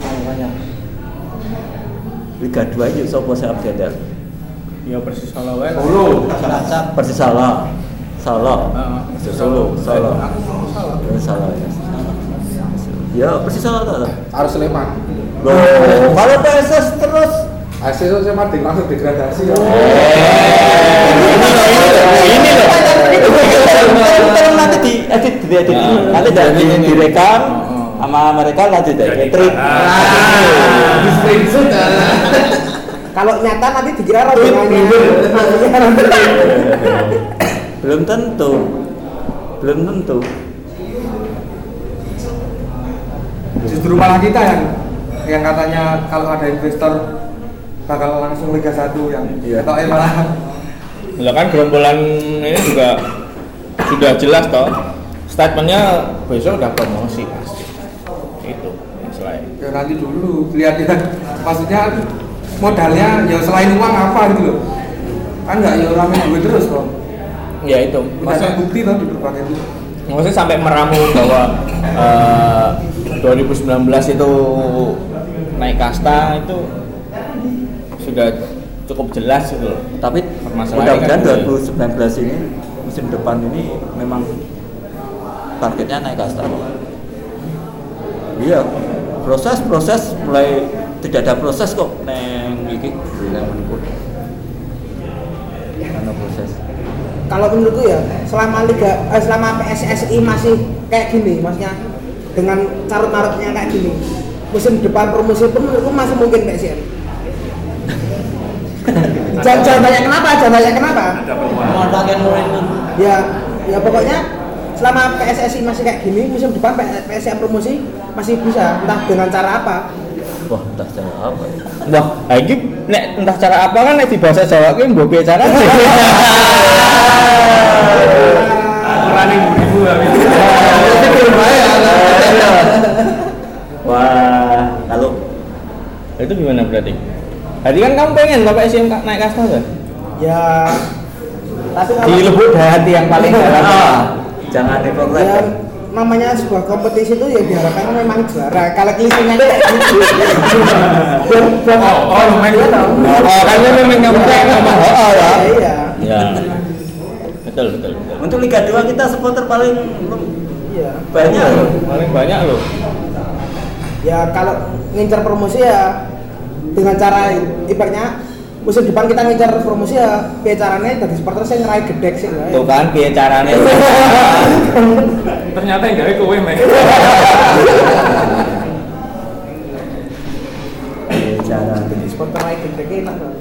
Makanya. Liga 2 itu sopo saya update ya Persis Solo wae. Solo. Persis Solo Solo Heeh. Persis Solo Solo Aku Solo. Ya, Solo ya ya Persis Solo tuh Harus Sleman. Loh, kalau PSS terus Hasil saya mati langsung degradasi ya. Ini loh. Tolong nanti di edit, di edit. Nah, Nanti jadi ini, ini. direkam sama mereka lanjut ya. Jadi, Trip. ah. Di screenshot. kalau nyata nanti dikira rombongannya Belum tentu. Belum tentu. Justru malah kita yang yang katanya kalau ada investor bakal langsung Liga 1 yang Iya. atau malah Lah kan gerombolan ini juga sudah jelas toh. Statementnya besok udah promosi pasti. Itu yang selain. ya nanti dulu lihat ya maksudnya modalnya ya selain uang apa gitu loh kan nggak ya rame duit terus kok Ya itu. Maksudnya, terbukti loh di berbagai itu maksudnya sampai meramu bahwa eh, 2019 itu naik kasta itu sudah cukup jelas gitu loh. Tapi Permasalahannya mudah-mudahan kan 2019 ini musim depan ini memang targetnya naik kasta. Iya, proses-proses mulai tidak ada proses kok. Neng iki. Proses. kalau menurutku ya selama liga eh, selama PSSI masih kayak gini maksudnya dengan carut marutnya kayak gini musim depan promosi pun menurutku masih mungkin PSM jangan, jangan banyak kenapa? Jangan banyak kenapa? Ada peluang ya ya pokoknya selama PSSI masih kayak gini musim depan P- PSM promosi masih bisa entah dengan cara apa Wah, entah cara apa ya. Wah, nah ini nek entah cara apa kan nek di bahasa Jawa ki mbok piye cara. aturan yang ribu Wah, kalau itu gimana berarti? Tadi kan kamu pengen PSM ka- naik kasta kan? ya tapi kalau Di lubuk hati yang paling dalam. Ah, jangan diprotes. ya, namanya sebuah kompetisi itu ya diharapkan memang juara. Kalau klisenya kayak gitu. Buat Oh, oh, main Iya, bola. tau. Oh, kan memang ngomong ngomong oh ya. Iya. Ya. Betul, betul, betul. Untuk Liga 2 kita supporter paling Iya. banyak loh. Paling banyak loh. Ya kalau ngincar promosi ya dengan cara ibaratnya musim depan kita ngincar promosi ya piye caranya dari supporter saya ngerai gedek sih lah. Tuh kan piye carane. ternyata yang gawe kowe mek Cara Jadi enak loh.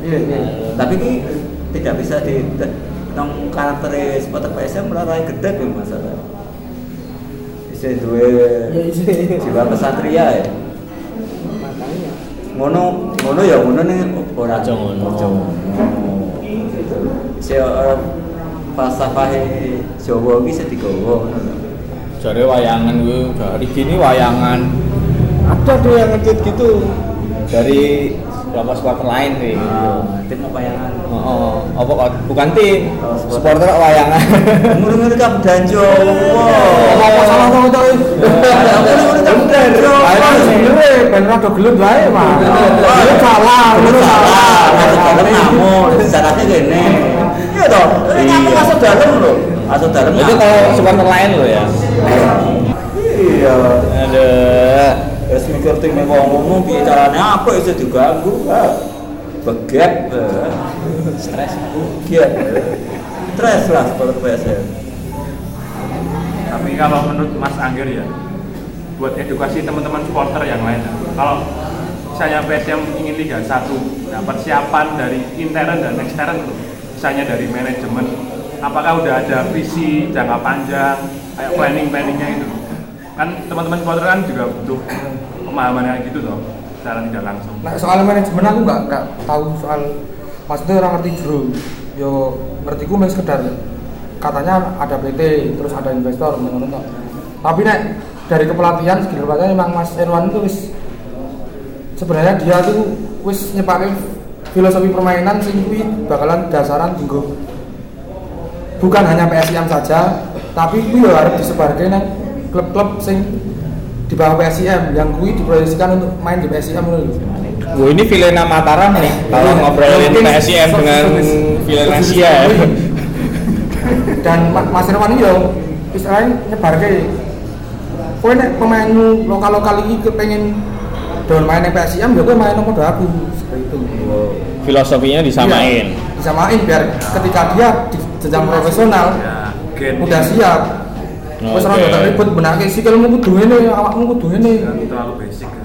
Iya, iya. Tapi ini tidak bisa di nong karakter supporter PSM melarai gede ya masalah. Bisa dua Ya isi. jiwa kesatria ya. Makanya. Ngono ngono ya ngono nih ora Aja ngono. Orang falsafah Jawa iki sedigawa ngono. Jare wayangan gue dari gini wayangan Ada tuh yang ngecit gitu. dari supporter lain nih. Ah, tim apa yang Oh, oh, apa kok bukan tim, Oh, supporter. wayangan. ngono-ngono kamu dan Jawa. Apa salah kok itu? Ngono-ngono kamu dan Jawa. Ayo sebenarnya ben rada gelut wae. Itu salah, salah, masuk dalam ngamuk, sejarahnya gini. Iya toh, ini ngamuk masuk dalam loh, masuk dalam Itu kalau supporter lain loh ya. Iya. Ada. Terus mikir tim yang ngomong piye bisa diganggu, ah. begep, eh. Stres. Iya. Stres lah seperti PSM. tapi kalau menurut Mas Angger ya buat edukasi teman-teman supporter yang lain kalau misalnya PSM ingin Liga 1 nah persiapan dari intern dan ekstern misalnya dari manajemen apakah udah ada visi jangka panjang kayak planning-planningnya itu kan teman-teman supporter kan juga butuh pemahaman kayak gitu loh secara tidak langsung Nah, soal manajemen aku nggak nggak tahu soal maksudnya orang ngerti jero. Yo ngerti ku sekedar katanya ada PT terus ada investor tok. Tapi nek dari kepelatihan skill kepelatihan memang Mas Erwan itu wis sebenarnya dia tuh wis nyepake filosofi permainan sing kuwi bakalan dasaran tinggo bukan hanya PSIM saja tapi kuwi yo harus disebarkan nang klub-klub sing di bawah PSIM yang kuwi diproyeksikan untuk main di PSIM ngono lho. Wah ini Vilena Mataram nih. Kalau ngobrolin Mungkin PSIM dengan Vilena ya. dan Ma- Mas Irwan ini yo istilahnya nyebar ke kowe nek pemain lokal-lokal iki kepengen don main di PSIM ya kowe main nomor aku seperti itu Filosofinya disamain. Iya, disamain biar ketika dia di jenjang profesional ya gen udah siap wis ora Oke. okay. ribet benake sikilmu kudu ngene awakmu kudu ngene Jangan terlalu basic kan.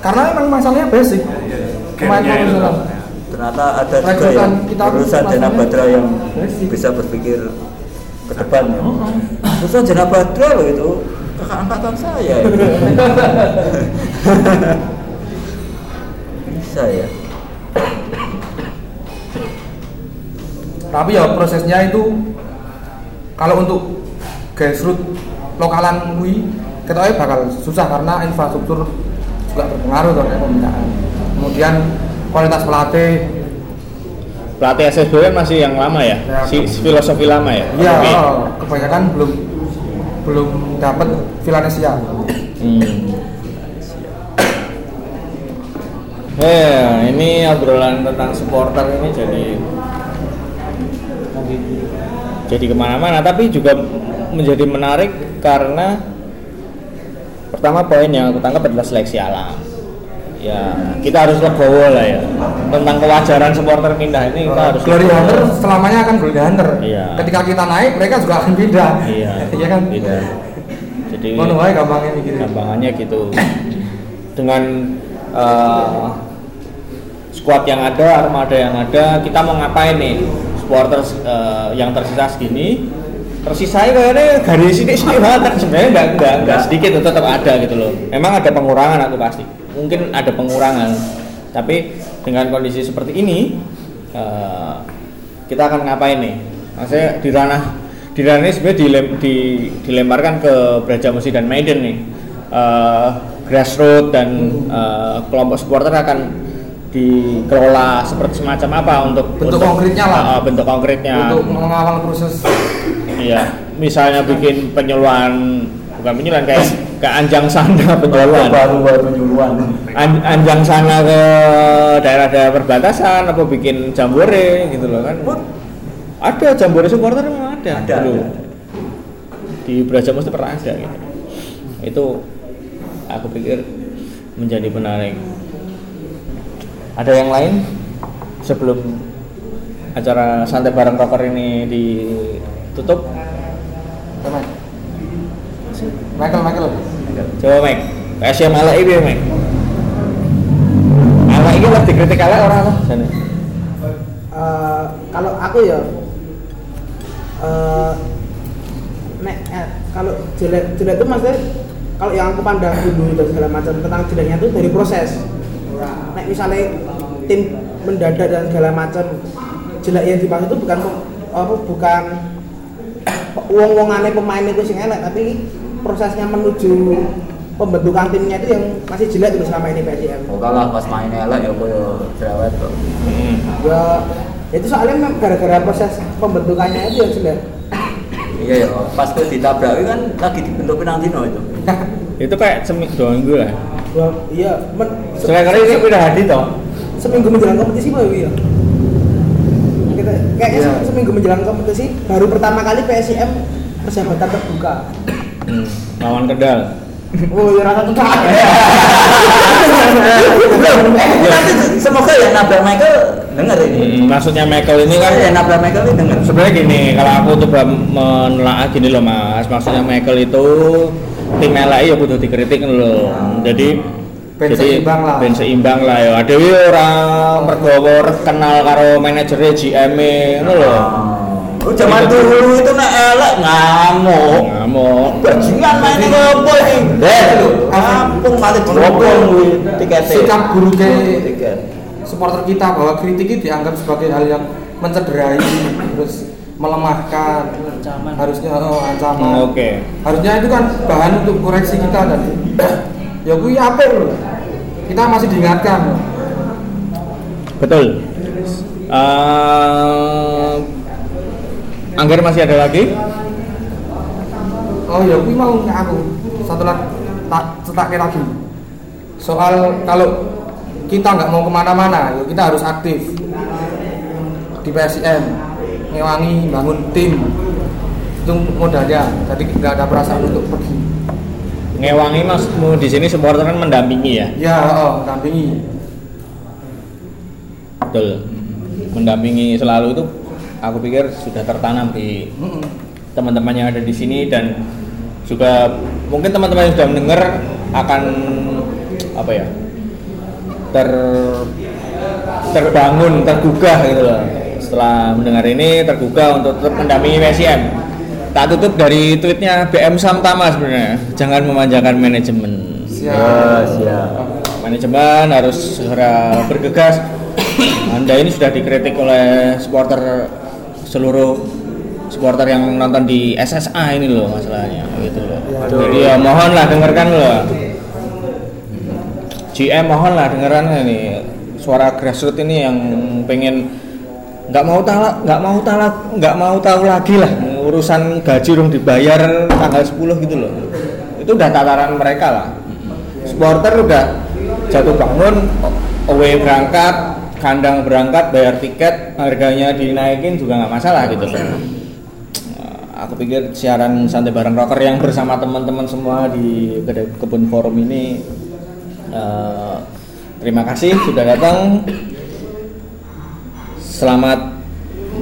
karena emang masalahnya basic Ya, pemain profesional ya. Ternyata ada juga yang kita masalahnya Jana Badra yang basic. bisa berpikir ke depan ya. Urusan Jana Badra loh itu kakak angkatan saya itu. bisa ya. tapi ya prosesnya itu kalau untuk grassroots lokalan kui ketoknya bakal susah karena infrastruktur juga berpengaruh terhadap pembinaan kemudian kualitas pelatih Pelatih SSB kan masih yang lama ya, Ya, si, si filosofi lama ya. ya oh, kebanyakan belum belum dapat Villanesia Hmm. Eh, ini obrolan tentang supporter ini jadi jadi ke mana-mana, tapi juga menjadi menarik karena pertama poin yang aku tangkap adalah seleksi alam. Ya, kita harus legowo lah ya tentang kewajaran supporter pindah ini kita harus Glory legowo. Hunter selamanya akan Glory Hunter Iya. ketika kita naik mereka juga akan pindah Iya, iya kan beda. Jadi Ngono wae gampangnya mikirnya. gampangannya gitu. Dengan eh, squad yang ada, armada yang ada, kita mau ngapain nih? Supporter eh, yang tersisa segini, tersisa kayaknya garis ini sini banget. Sebenarnya nggak nggak nggak sedikit, tetap ada gitu loh. Emang ada pengurangan aku pasti. Mungkin ada pengurangan, tapi dengan kondisi seperti ini, eh, kita akan ngapain nih? Maksudnya di ranah di ranah ini sebenarnya dilem, di, dilemparkan ke Brajamusi dan Maiden nih. Eh, grassroots dan eh, kelompok supporter akan dikelola seperti semacam apa untuk Bentuk untuk- konkretnya lah. Ah, bentuk konkretnya untuk mengawal proses iya misalnya bikin penyuluhan bukan penyuluhan kayak ke anjang sana penyuluhan baru baru An- anjang sana ke daerah-daerah perbatasan apa bikin jambore gitu loh kan? Ada jambore supporter memang ada, Ada, dulu. ada. di Braja mesti pernah ada gitu. Itu aku pikir menjadi menarik. Ada yang lain sebelum acara santai bareng rocker ini ditutup? Teman. Michael Michael. Coba Mike PSM ala ini Mike ala ini lah dikritik ala orang apa? Sana Eh, kalau aku ya eh nek eh, kalau jelek jelek itu maksudnya kalau yang aku pandang dulu dan segala macam tentang jeleknya itu dari proses. Nek misalnya tim mendadak dan segala macam jelek yang dimaksud itu bukan apa bukan uangannya pemain itu sing elek tapi prosesnya menuju pembentukan timnya itu yang masih jelek gitu selama ini PSM oh kalah pas main elek ya koyo cerewet kok. Ya itu soalnya memang gara-gara proses pembentukannya itu yang jelek. Iya ya pas kowe ditabrak kan lagi dibentuk penalti no itu. Itu kayak seminggu dua minggu lah ya, iya men, se- Soalnya kali ini udah hadir toh. Seminggu menjelang kompetisi pak ya? Kita kayaknya se- seminggu menjelang kompetisi baru pertama kali PSIM persahabatan terbuka. Hmm. lawan Kendal oh ya rasa tuh nanti semoga yang nabrak Michael denger ini. Hmm, maksudnya Michael ini kan yang nabrak Michael ini denger. Sebenarnya gini kalau aku coba menelaah gini loh mas. Maksudnya Michael itu tim LAI ya butuh dikritik loh jadi Ben jadi seimbang lah. ben seimbang lah ya. Ada ya orang mergowo kenal karo manajernya GM ngono loh Oh, zaman dulu itu nek elek ngamuk. ngamuk. Bajingan main ini apa ini? Eh, kampung malah dirobong kuwi tiketnya. sikap guru ke tiket. supporter kita bahwa kritik itu dianggap sebagai hal yang mencederai terus melemahkan. Harusnya oh, ancaman. Hmm, oke. Harusnya itu kan bahan untuk koreksi kita dan ya kuwi apa loh kita masih diingatkan. Betul. Eh, Angger masih ada lagi? Oh ya kuwi mau aku? Satu lagi tak cetaknya lagi. Soal kalau kita nggak mau ke mana-mana ya kita harus aktif di PSM ngewangi bangun tim. Itu modalnya jadi nggak ada perasaan untuk pergi. Ngewangi masmu di sini supporter kan mendampingi ya? Ya oh dampingi betul. Mendampingi selalu itu aku pikir sudah tertanam di teman-teman yang ada di sini dan juga mungkin teman-teman yang sudah mendengar akan apa ya ter terbangun tergugah gitu loh. Setelah mendengar ini tergugah untuk tetap mendampingi PSM tak tutup dari tweetnya BM Samtama sebenarnya. Jangan memanjakan manajemen. Siap. Ya, siap. manajemen harus segera bergegas. Anda ini sudah dikritik oleh supporter seluruh supporter yang nonton di SSA ini loh masalahnya gitu loh. Jadi ya mohonlah dengarkan loh. GM mohonlah dengarkan ini. Suara grassroots ini yang pengen nggak mau tahu nggak mau tahu nggak mau tahu lagi lah urusan gaji dong dibayar tanggal 10 gitu loh. Itu udah tataran mereka lah. Supporter udah jatuh bangun away berangkat kandang berangkat bayar tiket harganya dinaikin juga nggak masalah gitu Eh, aku pikir siaran santai bareng rocker yang bersama teman-teman semua di kebun forum ini eh, terima kasih sudah datang. Selamat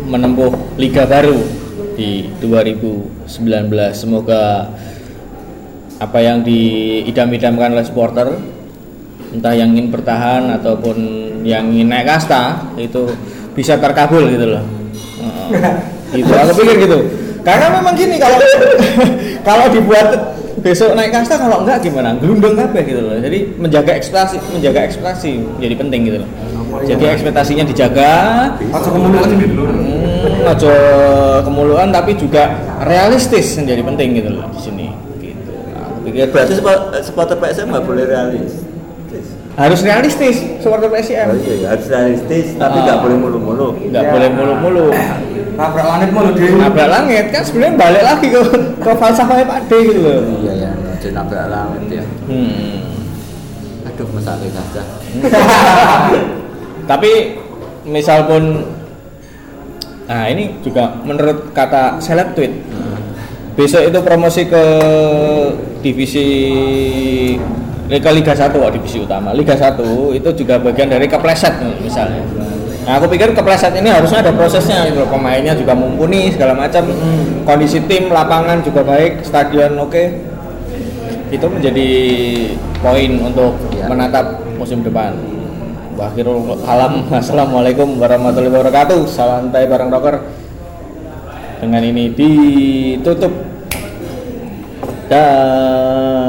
menempuh liga baru di 2019 semoga apa yang diidam-idamkan oleh supporter entah yang ingin bertahan ataupun yang ingin naik kasta itu bisa terkabul gitu loh Heeh. gitu aku pikir gitu karena memang gini kalau kalau dibuat besok naik kasta kalau enggak gimana gelundung kabeh gitu loh jadi menjaga ekspektasi menjaga ekspektasi jadi penting gitu loh jadi ekspektasinya dijaga Ojo kemuluan. Hmm, ojo kemuluan tapi juga realistis yang jadi penting gitu loh di sini gitu. Nah, aku pikir Berarti supporter PSM nggak boleh realis. Harus realistis supporter PSM Oh iya, harus realistis tapi Ah. nggak boleh mulu-mulu. nggak boleh mulu-mulu Nabrak langit mulu deh. nabrak langit kan sebenarnya balik lagi ke ke falsafahnya Pak D gitu loh Iya ya, aja nabrak langit ya. hmm. Aduh, masalah saja. tapi misal pun nah ini juga menurut kata seleb tweet besok itu promosi ke divisi Liga Liga 1 oh, divisi utama. Liga 1 itu juga bagian dari kepleset misalnya. Nah aku pikir kepleset ini harusnya ada prosesnya gitu pemainnya juga mumpuni segala macam. Kondisi tim lapangan juga baik stadion oke. Itu menjadi poin untuk Ya. menatap musim depan. Wakhirul alam Assalamualaikum warahmatullahi wabarakatuh. Santai bareng rocker. Dengan ini ditutup. Dah